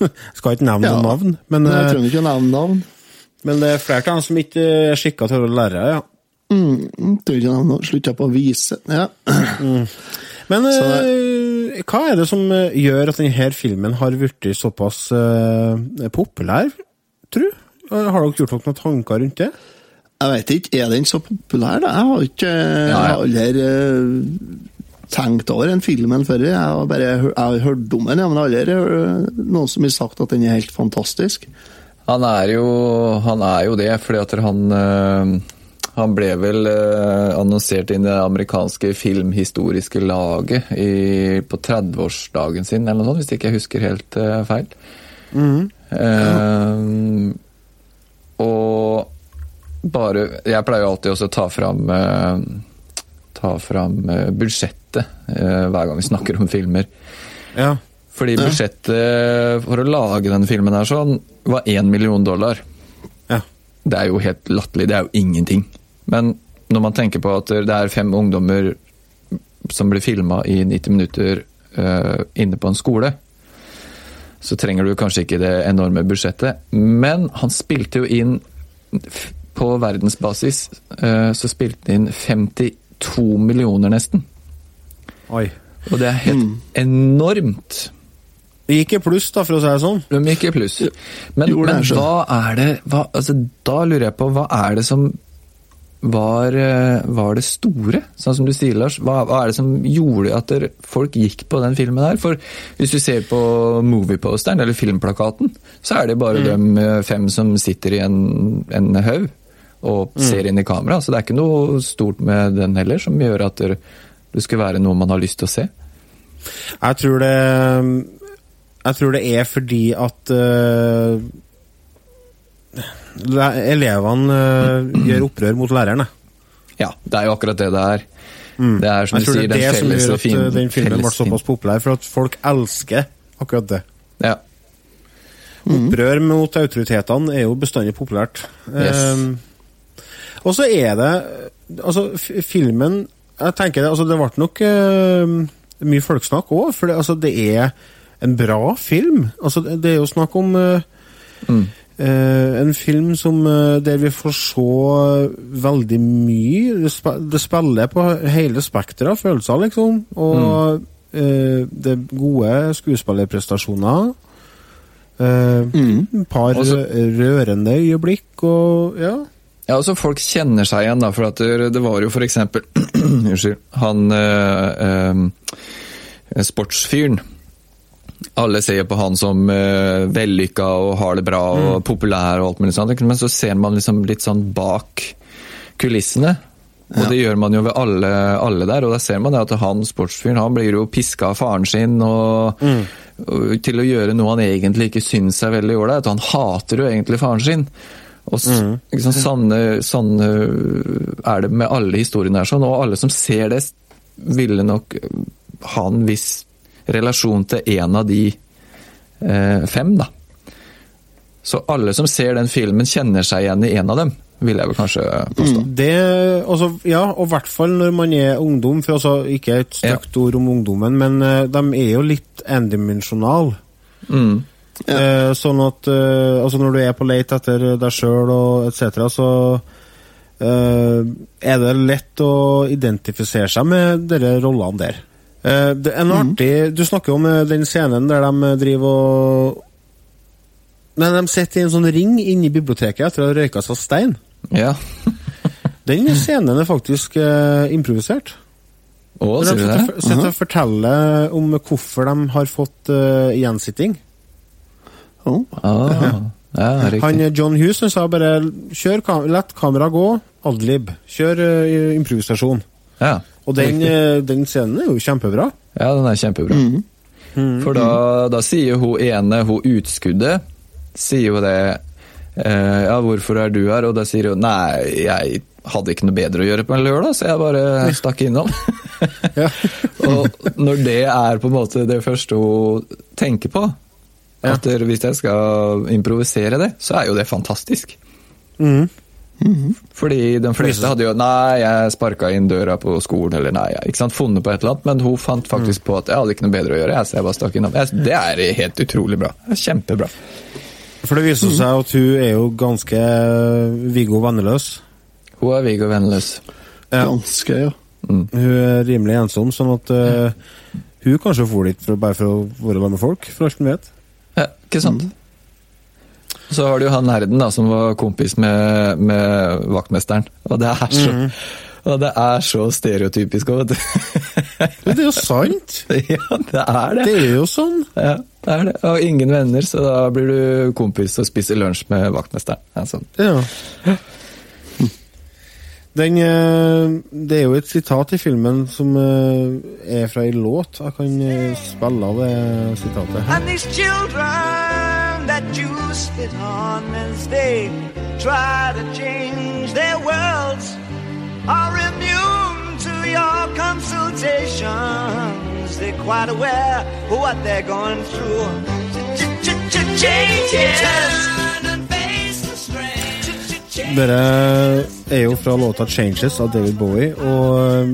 *laughs* Skal ikke nevne Ja. noen navn, men, jeg eh, trenger ikke å nevne navn. men det er flere av dem som ikke er skikka til å lære. ja. Mm, trenger ikke å nevne noe. Slutta på å vise. Ja. *clears throat* Men Så eh, hva er det som eh, gjør at denne filmen har blitt såpass eh, populær, tru? Eh, Har dere gjort dere noen tanker rundt det? Jeg vet ikke, er den så populær, da? Jeg har ikke Jeg Ja, ja. aldri eh, tenkt over den filmen før. Jeg har bare jeg har hørt om den, ja, men aldri eh, noen som har sagt at den er helt fantastisk. Han er jo, han er jo det, fordi at han Han ble vel annonsert inn i det amerikanske filmhistoriske laget i, på 30-årsdagen sin, eller noe sånt, hvis ikke jeg husker helt feil. Eh, og bare Jeg pleier jo alltid også å ta fram øh, Ta fram øh, budsjettet øh, hver gang vi snakker om filmer. Ja. Fordi budsjettet for å lage denne filmen her sånn, var én million dollar. ja. Det er jo helt latterlig, det er jo ingenting. Men når man tenker på at det er fem ungdommer som blir filma i 90 minutter uh, inne på en skole, så trenger du kanskje ikke det enorme budsjettet. Men han spilte jo inn På verdensbasis eh, så spilte han inn 52 millioner, nesten. Oi. Og det er helt enormt. Det gikk i pluss, da, for å si det sånn. De gikk i pluss. Men, men hva er det hva, altså, Da lurer jeg på, hva er det som var, eh, var det store? Sånn som du sier, Lars. Hva, hva er det som gjorde at der, folk gikk på den filmen her? For hvis du ser på movieposteren, eller filmplakaten, så er det bare Mm. de eh, fem som sitter i en, en haug og Mm. ser inn i kamera. Så det er ikke noe stort med den heller som gjør at det, det skulle være noe man har lyst til å se. Jeg tror det Jeg tror det er fordi at le- elevene eh, gjør opprør mot læreren. Ja, det er jo akkurat det det er. Det er som du sier, det er den det som gjør at fin- eh, den filmen ble såpass populær, for at folk elsker akkurat det. Ja. Opprør mot autoritetene er jo bestandig populært. Yes. Um, og så er det Altså, filmen Jeg tenker det, altså, det ble nok uh, mye folksnakk òg, for det, altså, det er en bra film. Altså, det, er jo snakk om uh, eh, en film som, eh, der vi får se veldig mye. Det, sp det spiller på hele spekteret av følelser, liksom. Og eh, det er gode skuespillerprestasjoner. Eh, mm. par Også- rørende øyeblikk og ja. Ja, altså Folk kjenner seg igjen, da, for at det, det var jo eksempel *clears throat* Unnskyld. Han eh, eh, sportsfyren. Alle ser på han som uh, vellykka og har det bra og populær og alt mulig sånt. Men så ser man liksom litt sånn bak kulissene. Og det gjør man jo ved alle, alle der, og da ser man det at han sportsfyren han blir jo piska av faren sin og, og til å gjøre noe han egentlig ikke syns er veldig ålreit. Han hater jo egentlig faren sin. Og ikke sant, sånn, eh, sånn eh, er det med alle historiene her, sånn, og alle som ser det, ville nok han ha en viss relasjon til en av de eh, fem, da. Så alle som ser den filmen, kjenner seg igjen i en av dem, vil jeg vel kanskje påstå. Det, altså, ja, og i hvert fall når man er ungdom, for altså, ikke et stygt ord om ungdommen, men uh, de er jo litt endimensjonale. Mm. Eh, sånn at uh, altså når du er på leit etter deg sjøl og etc., så eh, er det lett å identifisere seg med dere rollene der. Eh, det er en artig Du snakker om eh, den scenen der de driver og Nei, de sitter i en sånn ring inne i biblioteket etter å ha røyka seg stein. Ja. *laughs* Den scenen er faktisk uh, improvisert. Å, sier de du sitter, det? sitter og forteller om hvorfor de har fått uh, gjensitting. Oh. Ah, ja, riktig. Han eh, John Hughes han sa bare kjør kam lett kamera gå, adlib. Kjør uh, improvisasjon. Ja, Og den, eh, den scenen er jo kjempebra. Ja, den er kjempebra. For da, da sier hun ene, hun utskuddet, sier jo det eh, Ja, hvorfor er du her? Og da sier hun nei, jeg hadde ikke noe bedre å gjøre på en lørdag, så jeg bare stakk innom. Ja. *laughs* og når det er på en måte det første hun tenker på, at det- hvis jeg skal improvisere det, så er jo det fantastisk. Mhm. Fordi de fleste hadde jo Nei, jeg sparka inn døra på skolen, eller nei, jeg ikke sant, funnet på et eller annet, men hun fant faktisk på at jeg hadde ikke noe bedre å gjøre, jeg, så jeg bare stakk innom. Jeg, det er helt utrolig bra. Kjempebra. For det viser seg at hun er jo ganske eh, Viggo venneløs. Hun er Viggo venneløs. Ganske, ja. Hun er rimelig ensom, sånn at uh, hun kanskje for dit for, bare for å være med folk, for alt hun vet. Ja, ikke sant? Så har du jo han nerden da, som var kompis med, med vaktmesteren. Og det er så, og det er så stereotypisk òg, vet du. *laughs* Men det er jo sant! *laughs* ja, det er det. Det er jo sånn. Ja, det er det. Og ingen venner, så da blir du kompis og spiser lunsj med vaktmesteren. Ja, sånn. Ja. Den, eh, det er jo et sitat i filmen som eh, er fra en låt. Jeg kan eh, spille av det sitatet. And these children that you spit on as they try to change their worlds are immune to your consultations. They're quite aware of what they're going through. Dere er jo fra låta 'Changes' av David Bowie, og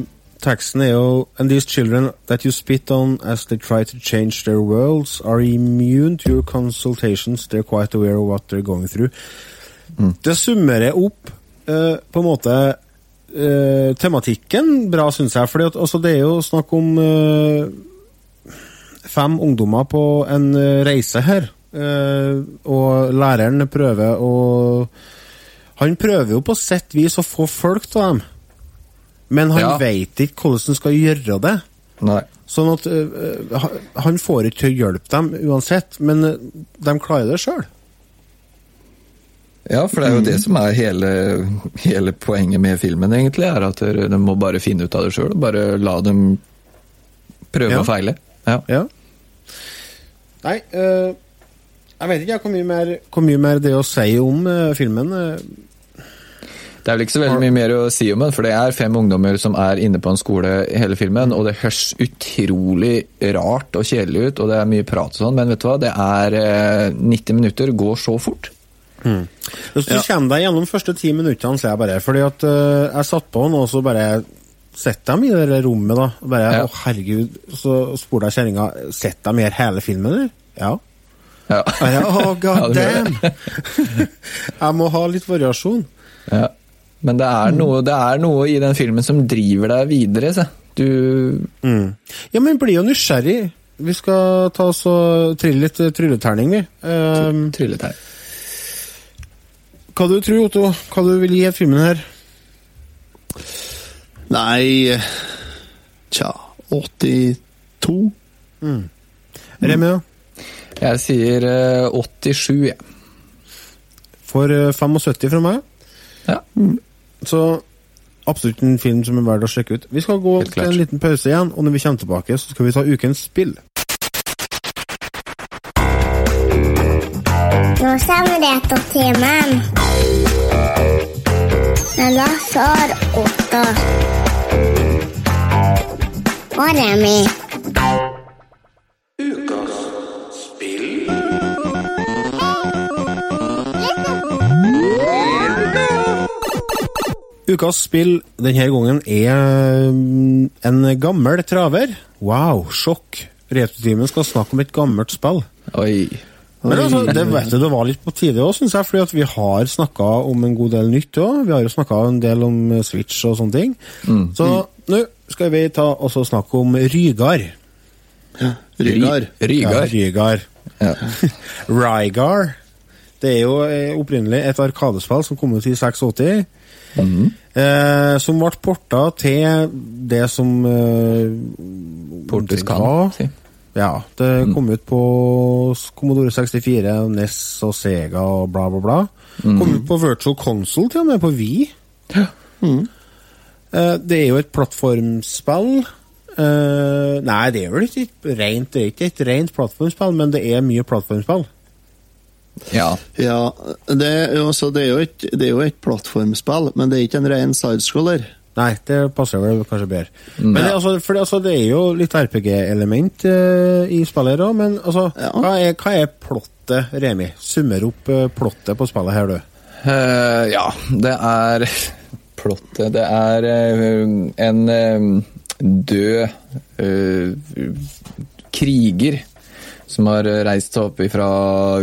teksten er jo And these children that you spit on as they try to change their worlds are immune to your consultations. They're quite aware of what they're going through. Det summerer opp eh, på en måte eh, tematikken bra, syns jeg. For altså, det er jo snakk om eh, fem ungdommer på en eh, reise her. Eh, og læreren prøver å Han prøver jo på sett vis å få folk til dem, men han Ja. vet ikke hvordan han skal gjøre det. Nei. Sånn at uh, han- får ikke til å hjelpe dem uansett, men eh, de klarer det sjøl. Ja, for det er jo det som er hele, hele poenget med filmen, egentlig, er at de må bare finne ut av det sjøl. Bare la dem prøve Ja. og feile. Ja. Ja. Nei, uh, jeg vet ikke jeg, hvor, mye mer, hvor mye mer det å si om uh, filmen. eh. Det er vel ikke så veldig mye mer å si om den, for det er fem ungdommer som er inne på en skole i hele filmen, og det høres utrolig rart og kjedelig ut, og det er mye prat og sånn, men vet du hva, det er eh, 90 minutter, går så fort. Hvis du kommer deg gjennom første ti minuttene, så er jeg bare Fordi at uh, jeg satt på den, og så bare Sett dem i det rommet, da? Bare, Ja. Å, herregud. Så spurte jeg kjerringa Sett dem her hele filmen, eller? Ja. Ja. Bare, Å, *laughs* god damn! *laughs* jeg må ha litt variasjon. Ja. Men det er, noe, det er noe i den filmen som driver deg videre, Så. Du Ja, men bli jo nysgjerrig. Vi skal ta oss og trille litt eh, trylleterning, vi. Um, Trylletegn. hva du tror Otto? Hva du vil gi filmen her? Nei Tja 82? Remi, ja? Jeg sier eh, 87, jeg. For eh, 75 fra meg. Ja. Så absolutt en film som er verdt å sjekke ut. Vi skal gå til en liten pause igjen, og når vi kommer tilbake, så skal vi ta ukens spill. Nå samarbeidstimmen med Lasse og Otto. Og Remi. Ukas spill denne gangen er mm, en gammel traver. Wow, sjokk. Retrotimen skal snakke om et gammelt spill. Oi. Men altså, det vet du, det var litt på tide òg, syns jeg, fordi vi har snakka om en god del nytt òg. Vi har jo snakka en del om eh, Switch og sånne ting. Så nå skal vi ta og snakke om Rygar. Rygar. Rygar. Ja, Rygar. Ja. *laughs* Rygar. Det er jo eh, opprinnelig et arkadespill som kom ut i 86. Eh, som ble porta til det som eh, Portes kan, si. Ja, det kom ut på Commodore 64, NES og Sega og bla, bla, bla. Kom ut på Virtual Console, til og med på Wii. Eh, det er jo et plattformspill. Eh, nei, det er vel ikke et rent, det er ikke et rent plattformspill, men det er mye plattformspill. Ja. Ja, det er, jo, det, er jo et, det er jo et plattformspill, men det er ikke en ren sidescroller. Nei, det passer vel kanskje bedre. Men det, altså, for altså, det er jo litt RPG-element uh, i spillet her òg, men altså, Ja. hva, er, hva er plottet, Remi? Summer opp uh, plottet på spillet her, du. Uh, ja, det er *laughs* plottet. Det er en død kriger som har reist seg opp fra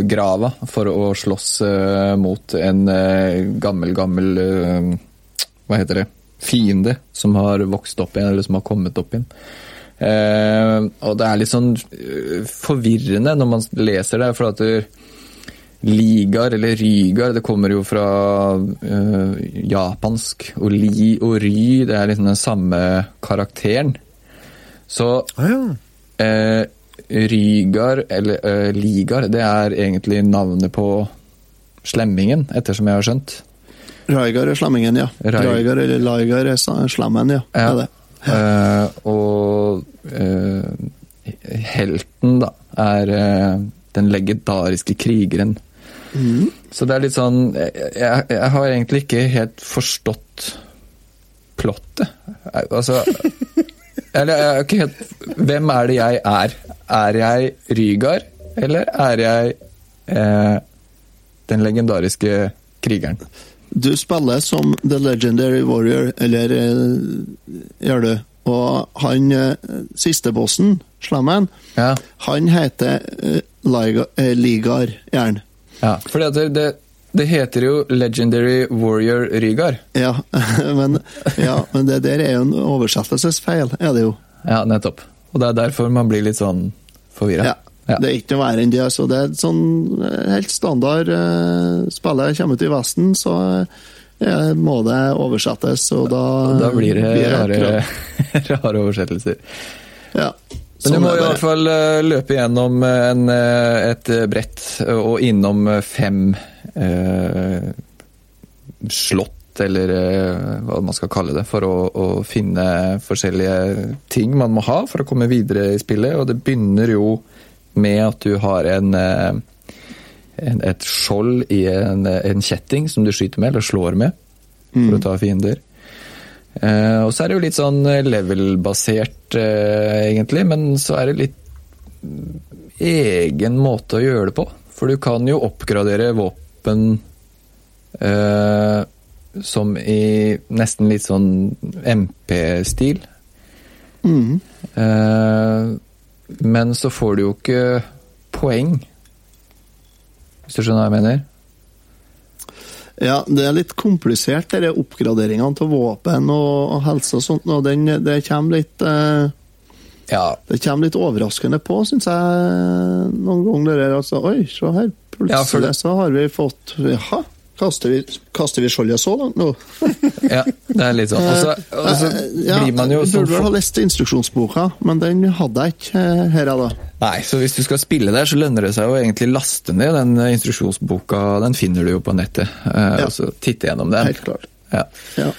grava for å slåss eh, mot en eh, gammel, gammel eh, Hva heter det? Fiende som har vokst opp igjen, eller som har kommet opp igjen. Og det er litt sånn forvirrende når man leser det, for at ligaer, eller Rygar, det kommer jo fra japansk. Og li og ry, det er liksom den samme karakteren. Så Ah, ja. Rygar, eller uh, Ligar, det er egentlig navnet på slemmingen, ettersom jeg har skjønt. Raigar er slemmingen, ja. Rygar eller Laigar er slemmen, ja. Ja. Er det. Uh, og uh, helten, da, er den legendariske krigeren. Så det er litt sånn jeg, jeg har egentlig ikke helt forstått plottet. Altså *laughs* Eller jeg har ikke helt Hvem er det jeg er? Er jeg Rygar, eller er jeg eh, den legendariske krigeren? Du spiller som The Legendary Warrior, eller eh, gjør du. Og han eh, siste bossen, slammen, Ja. han heter eh, Liga, Ligar, gjerne. ja. Fordi at det, det, det heter jo Legendary Warrior Rygar. Ja, *laughs* men, ja, men det der er jo en oversettelsesfeil, er det jo. Ja, nettopp. Og det er derfor man blir litt sånn forvirra. Ja. Det er ikke noe verre enn det. Så det er et sånn eh, helt standard uh, Spillet kommer ut i Vesten, så eh, må det oversettes, og da Da blir det rare, *laughs* rare oversettelser. Ja. Men Sånn du må er i hvert fall eh, løpe gjennom en, eh, et brett og innom fem eh, slott, eller eh, hva man skal kalle det, for å, å finne forskjellige ting man må ha for å komme videre i spillet. Og det begynner jo med at du har en, eh, en et skjold i en, en kjetting som du skyter med, eller slår med, for å ta fiender. Eh, og så er det jo litt sånn level-basert, egentlig, men så er det litt egen måte å gjøre det på. For du kan jo oppgradere våpen eh, som i nesten litt sånn MP-stil. Eh, men så får du jo ikke poeng, hvis du skjønner hva jeg mener? Ja, det er litt komplisert, disse oppgraderingene til våpen og, og helse og sånt. Og den, det kommer litt eh, Ja, Det kommer litt overraskende på, syns jeg, noen ganger. Der, altså, Oi, se her. Plutselig Ja, det- så har vi fått Jaha, kaster vi, kaster vi skjoldet så langt nå? ja, det er litt sånn. Og så, og så Eh, ja, blir man jo sånn Burde vel ha lest instruksjonsboka, men den hadde jeg ikke eh, her. da. Nei, så hvis du skal spille der, så lønner det seg å egentlig laste ned den eh, instruksjonsboka. Den finner du jo på nettet. eh, Ja. Og så titte gjennom den. Helt klart. Ja. Ja.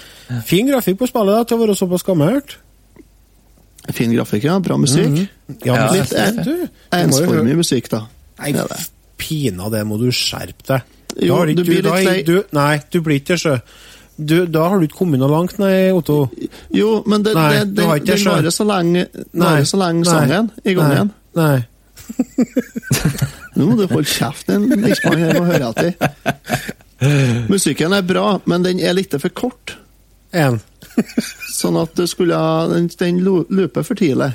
Fin grafikk på spillet da, til å være såpass gammelt. Fin grafikk, ja. Bra musikk. Ja, Ja, men Litt jo ensformig musikk, da. Nei, Ja, det. pinadø må du skjerpe deg. Jo, da du blir litt lei. Du, nei, du blir ikke sjø. Du, da har du ikke kommet noe langt, nei, Otto. Jo, men det, Nei, det, det, det det varer så lenge, varer så lenge sangen i gang igjen. Nei. *laughs* Nå må du holde kjeft, en Eiksmann her og høre etter. Musikken er bra, men den er litt for kort. En. *laughs* Sånn at du skulle Den, den looper for tidlig.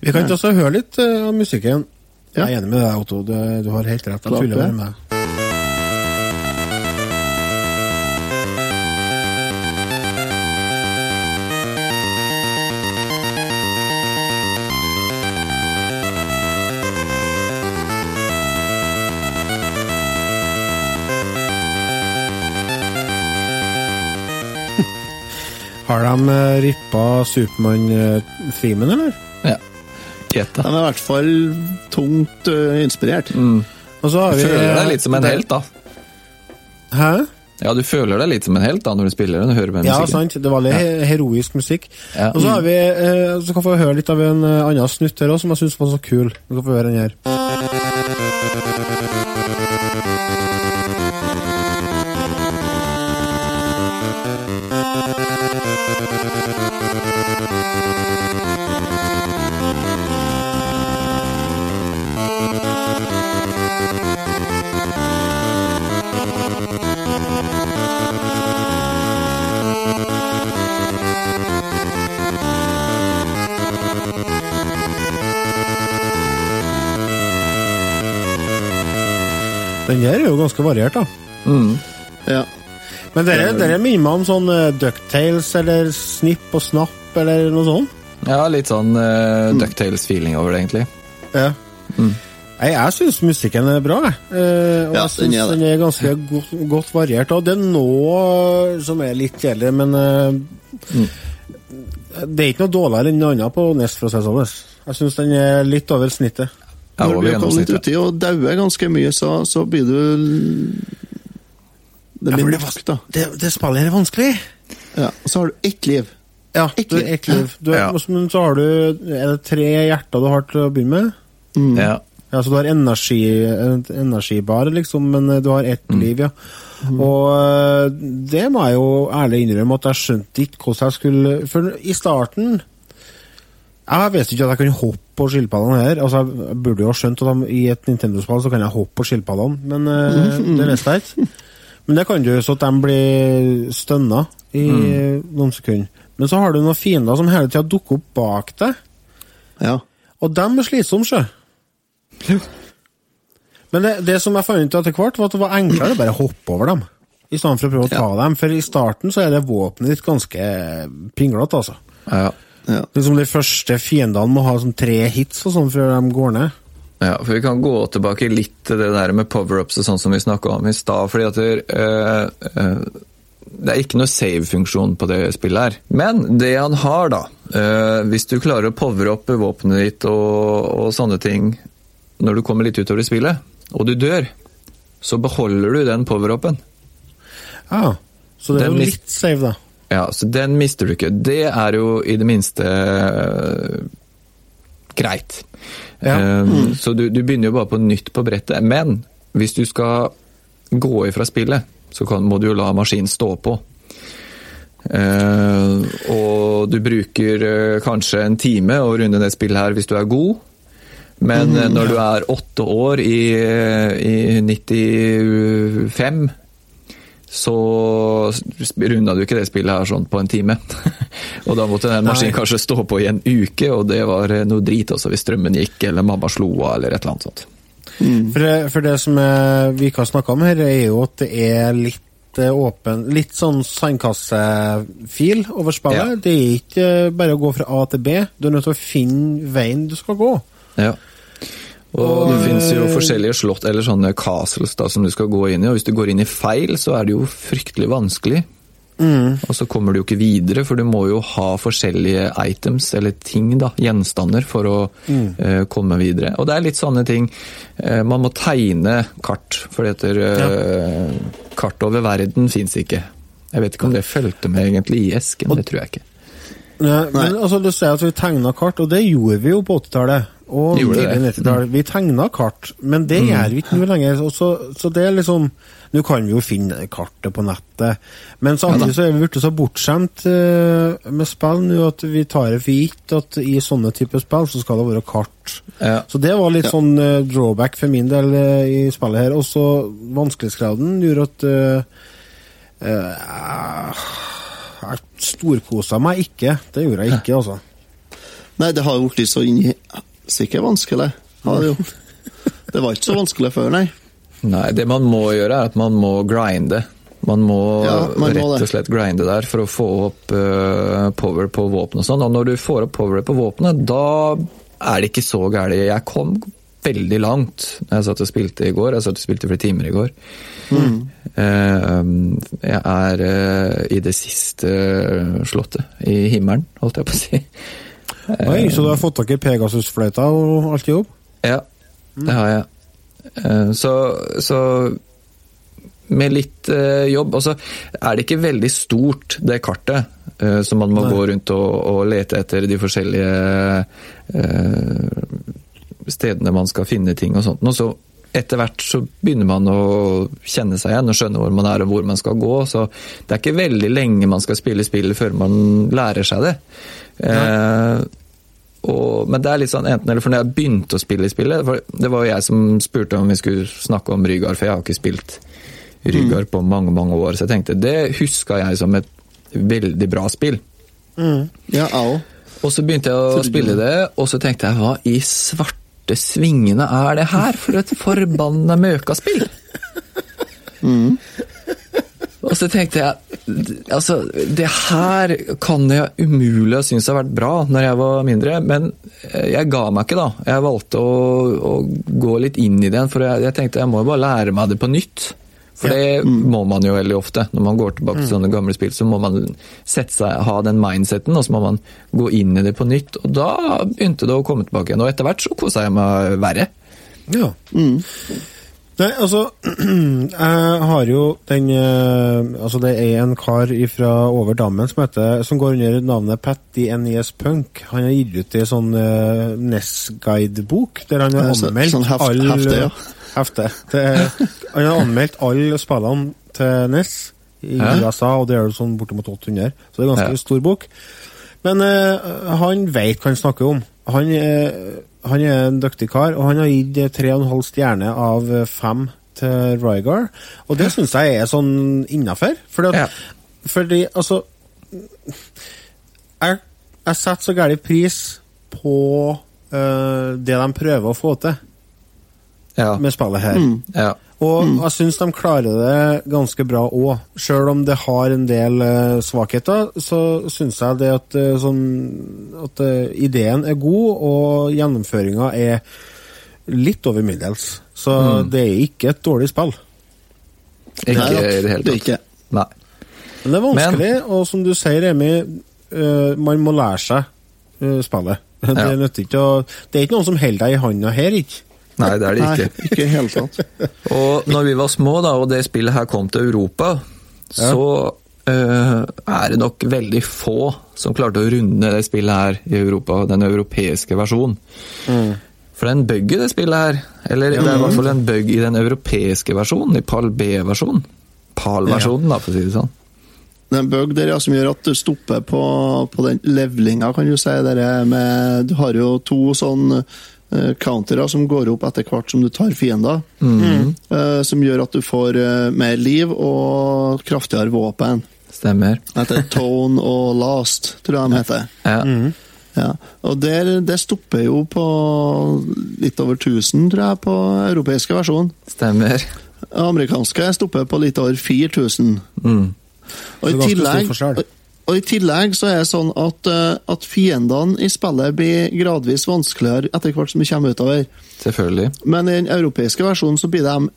Vi kan ikke også høre litt av uh, musikken. Ja. Jeg er enig med deg, Otto. Du, du har helt rett. Jeg tuller med deg. Har de uh, rippa Supermann-themen, eller? Ja. Gjetta. De er i hvert fall tungt øh, inspirert. Og så har vi Føler deg litt som en helt, da. Hæ? Ja, du føler deg litt som en helt da når du spiller den og hører på Ja, sant. Det var litt ja. heroisk musikk. Ja. Og så har vi eh, Så kan vi få høre litt av en eh, annen snutt her også, som jeg syns var så kul. Vi kan få høre den her. Den der er jo ganske variert, da. Ja. Men dere, dere minner meg om sånn uh, Ducktales eller Snipp og Snapp eller noe sånt? Ja, litt sånn uh, Ducktales-feeling over det, egentlig. Ja. Mm. jeg syns musikken er bra, jeg. Eh, og Ja, jeg syns den er den er ganske *laughs* godt, godt variert. Og det er noe som er litt kjedelig, men eh, Det er ikke noe dårligere enn noe annet på Nest, for å si det sånn. Jeg syns den er litt over snittet. Ja, Når du har kommet uti og dauer ganske mye, så, så blir du Det Ja, blir det nok, da. Det, det spillet er vanskelig. Ja. Og så har du ett liv. Ja, Ett liv. ett liv. Du, Ja. Men så har du Er det tre hjerter du har til å begynne med? Ja. Ja, så du har energi, energibar, liksom, men eh, du har ett liv, ja. Og eh, det må jeg jo ærlig innrømme at jeg skjønte ikke hvordan jeg skulle For i starten Jeg visste ikke at jeg kunne hoppe på skilpaddene her. Altså, Jeg burde jo ha skjønt at de, i et Nintendo-spill så kan jeg hoppe på skilpaddene, men mm. det visste jeg ikke. *laughs* Men det kan jo så at de blir stønna i noen sekunder. Men så har du noen fiender som hele tida dukker opp bak deg. Ja. Og dem er slitsomme, sjø. Men det, det som jeg fant ut etter hvert, var at det var enklere å bare hoppe over dem. I stedet for å prøve å ta dem. For i starten så er det våpenet ditt ganske pinglete, altså. Ja. Ja. Liksom De første fiendene må ha sånn tre hits og sånn før de går ned. Ja, for vi kan gå tilbake litt til det der med power-ups og sånn som vi snakka om i stad. fordi at det, øh, øh, det er ikke noe save-funksjon på det spillet her. Men det han har, da øh, Hvis du klarer å powere opp våpenet ditt og, og sånne ting når du kommer litt utover i spillet, og du dør, så beholder du den power-upen. Ja, Så det er Den jo litt save, da. Ja, så den mister du ikke. Det er jo i det minste greit. Ja. Mm. Så du, du begynner jo bare på nytt på brettet. Men hvis du skal gå ifra spillet, så kan, må du jo la maskinen stå på. Uh, og du bruker uh, kanskje en time å runde det spillet her hvis du er god. Men mm, når du er åtte år i, i 95 så runda du ikke det spillet her sånn på en time. *laughs* og da måtte den maskinen kanskje stå på i en uke, og det var eh, noe drit også hvis strømmen gikk, eller mamma slo av, eller et eller annet sånt. For det, for det som er, vi ikke har snakka om her, er jo at det er litt eh, åpen Litt sånn sandkassefil over spillet. Ja. Det er ikke eh, bare å gå fra A til B. Du er nødt til å finne veien du skal gå. Ja. Og det finnes jo forskjellige slott, eller sånne castles da, som du skal gå inn i, og hvis du går inn i feil, så er det jo fryktelig vanskelig. Og så kommer du jo ikke videre, for du må jo ha forskjellige items, eller ting, da, gjenstander, for å eh, komme videre. Og det er litt sånne ting. uh, man må tegne kart, for det heter eh, Kart over verden fins ikke. Jeg vet ikke om det fulgte med egentlig i esken, det tror jeg ikke. Nei, men altså, du sier at vi tegna kart, og det gjorde vi jo på 80-tallet. Og tidlig 90-tall. Vi tegna kart, men det gjør vi ikke nå lenger. Så, så det er liksom Nå kan vi jo finne kartet på nettet, men samtidig så er vi blitt så bortskjemt eh, med spill nå at vi tar det for gitt at i sånne typer spill så skal det være kart. Ja. Så det var litt Ja. sånn eh, drawback for min del eh, i spillet her. Og så vanskelighetsgraden gjorde at uh, Jeg storkosa meg ikke. Det gjorde jeg ikke, altså. Nei, det har jo blitt så inni Sikkert vanskelig. Ja, det, jo. *laughs* det var ikke så vanskelig før, nei. Nei, det man må gjøre, er at man må grinde. Man må Ja, man må rett og slett grinde der for å få opp uh, power på våpenet og sånn. Og når du får opp power på våpenet, da er det ikke så gærent. Jeg kom veldig langt da jeg satt og spilte i går. Jeg satt og spilte flere timer i går. Mm. Uh, jeg er uh, i det siste slottet. I himmelen, holdt jeg på å si. Oi, så du har fått tak i Pegasus-fløyta og alt i jobb? Ja, det har jeg. Eh, Så, så med litt eh, jobb Og så er det ikke veldig stort, det kartet, som så man må Nei. gå rundt og, og lete etter de forskjellige eh, stedene man skal finne ting og sånt. Og så etter hvert så begynner man å kjenne seg igjen og skjønne hvor man er og hvor man skal gå. Så det er ikke veldig lenge man skal spille spillet før man lærer seg det. Eh, og, men det er litt sånn enten eller, for når jeg begynte å spille i spillet for Det var jo jeg som spurte om vi skulle snakke om Rygar, for jeg har ikke spilt Rygar på mange, mange år. Så jeg tenkte det huska jeg som et veldig bra spill. Ja, jeg. Og så begynte jeg å spille det, og så tenkte jeg hva i svarte svingene er det her for et forbanna møkaspill? Og så tenkte jeg altså, det her kan jeg umulig ha syntes har vært bra når jeg var mindre, men eh, jeg ga meg ikke da. Jeg valgte å, å gå litt inn i det, for jeg, jeg tenkte jeg må jo bare lære meg det på nytt. For det må man jo veldig ofte. Når man går tilbake til sånne gamle spill, så må man sette seg, ha den mindseten, og så må man gå inn i det på nytt. Og da begynte det å komme tilbake igjen. Og etter hvert så kosa jeg meg verre. Ja. Nei, altså *clears throat* Jeg har jo den eh, Altså, det er en kar fra over dammen som heter Som går under navnet Patty NES Punk. Han har gitt ut ei sånn uh, NES-guidebok der han har anmeldt sånn heft- alle hefte, ja. hefte. Det er- han har anmeldt alle spillene til NES i Ja. USA, og det er jo sånn bortimot 800, så det er en ganske Ja. stor bok. Men uh, han vet hva han snakker om. Han, eh, han er en dyktig kar, og han har gitt tre og en halv stjerne av fem til Rygar. Og det syns jeg er sånn innafor. Fordi, Ja. fordi altså Jeg, jeg setter så gæren pris på uh, det de prøver å få til Ja. med spillet her. ja. Og jeg syns de klarer det ganske bra òg. Sjøl om det har en del uh, svakheter, så syns jeg det at, uh, sånn, at uh, ideen er god, og gjennomføringa er litt over middels. Så det er ikke et dårlig spill. Ikke Nei da, i det hele tatt. Det Nei. Men det er vanskelig, og som du sier, Remi, eh, man må lære seg spillet. *laughs* Det, Ja. det er ikke noen som holder deg i handa her, ikke? Nei, det er det ikke. Nei, ikke. helt tatt. *laughs* Og når vi var små, da, og det spillet her kom til Europa, så uh, er det nok veldig få som klarte å runde det spillet her i Europa, den europeiske versjonen. For det er en bug i det spillet her. Eller det er i hvert fall en bug i den europeiske versjonen, i PAL B-versjonen. PAL-versjonen, da, for å si det sånn. Det er en bug der ja, som gjør at du stopper på, på den levelinga, kan du si. Der er med, du har jo to sånn eh, countere som går opp etter hvert som du tar fiender. Mm. som gjør at du får eh, mer liv og kraftigere våpen. Stemmer. Etter Tone og Last, tror jeg de heter. Ja. Ja. Og der, det stopper jo på litt over 1000, tror jeg, på europeiske versjon. Stemmer. Amerikanske stopper på litt over 4000. Mm. Og i, tillegg. Og, I tillegg så er det sånn at, eh, at fiendene i spillet blir gradvis vanskeligere etter hvert som vi kommer utover. Selvfølgelig. Men i den europeiske versjonen så blir de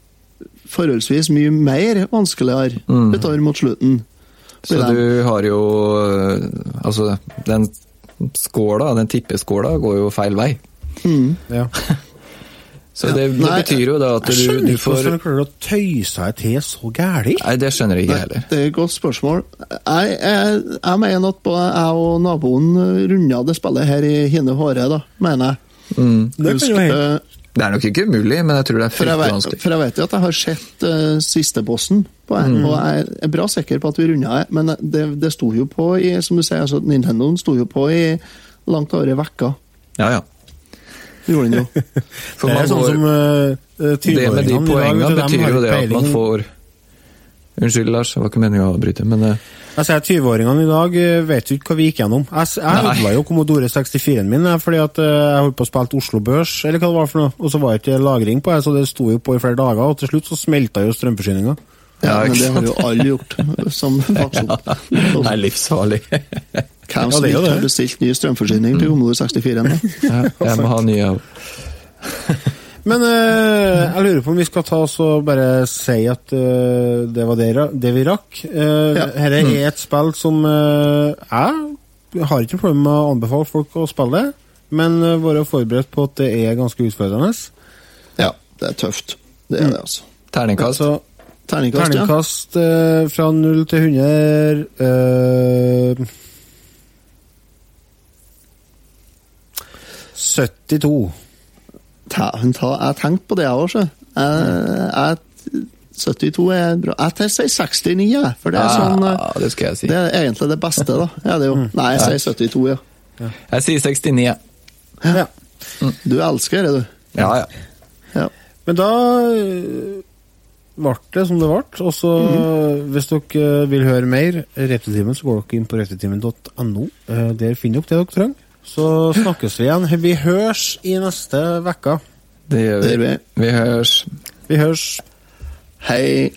forholdsvis mye mer vanskeligere Mm. utover mot slutten. Så de- du har jo øh, Altså, den skåla, den tippeskåla, går jo feil vei. Ja. *laughs* Så det, det Nei, betyr jo da at Jeg du, skjønner ikke hvordan du klarer å tøye seg til så gæli. Nei, det skjønner jeg ikke heller. Det er et godt spørsmål. Jeg, jeg, jeg mener at både jeg og naboen runda det spillet her i hine håre, da, mener jeg. Mm. Det Husk, eh, Det er nok ikke umulig, men jeg tror det er For fryktelig vet, vanskelig. for jeg vet jo at jeg har sett uh, siste bossen på en, Mm. og jeg er bra sikker på at vi runda det. Men det, det sto jo på i som du sier, altså Nintendoen sto jo på i langt over ei uke. Ja, ja. Gjorde den jo. *laughs* For Det er sånn som uh, Det med de poengene betyr jo det at man får Unnskyld, Lars, det var ikke meninga å avbryte, men uh, Jeg sier 20-åringene i dag eh, vet jo ikke hva vi gikk gjennom. Jeg, jeg ødela jo Commodore 64-en min eh, fordi at eh, jeg holdt på å spille Oslo Børs, eller hva det var for noe, og så var det ikke lagring på det, så det sto jo på i flere dager, og til slutt så smelta jo strømforsyninga. Ja, men det har jo alle gjort *laughs* som vokste opp. det er livsfarlig. *laughs* Hvem som ikke har bestilt ny strømforsyning til Commodore 64? ennå. Ja, jeg må ha ny av *laughs* Men eh, jeg lurer på om vi skal ta oss og bare si at eh, det var det, det vi rakk. Uh, Ja. Dette er et spill som eh, jeg har ikke problemer med å anbefale folk å spille det, men uh, være forberedt på at det er ganske utfordrende. Ja, det er tøft. Det er det, altså. terningkast. Altså, Terningkast, ja. terningkast eh, fra 0 til 100 eh, 72. Ta, hun ta, jeg tenkte på det, jeg òg, sjø. Jeg- jeg- 72 er bra. Jeg tar- sier 69, jeg. For det er sånn eh, Ja, det skal jeg si. Det er egentlig det beste, da. Ja, det er jo. Nei, jeg sier 72, ja. Jeg sier 69. jeg. Ja. Du elsker det, du. Ja, ja. Ja. Men da øh, ble det som det ble. Og så, hvis dere vil høre mer så går dere inn på retrotimen.no. Eh, Der finner dere det dere trenger. Så snakkes vi igjen. Vi høres i neste uke. Det gjør vi. vi. Høres. Vi høres. Hei.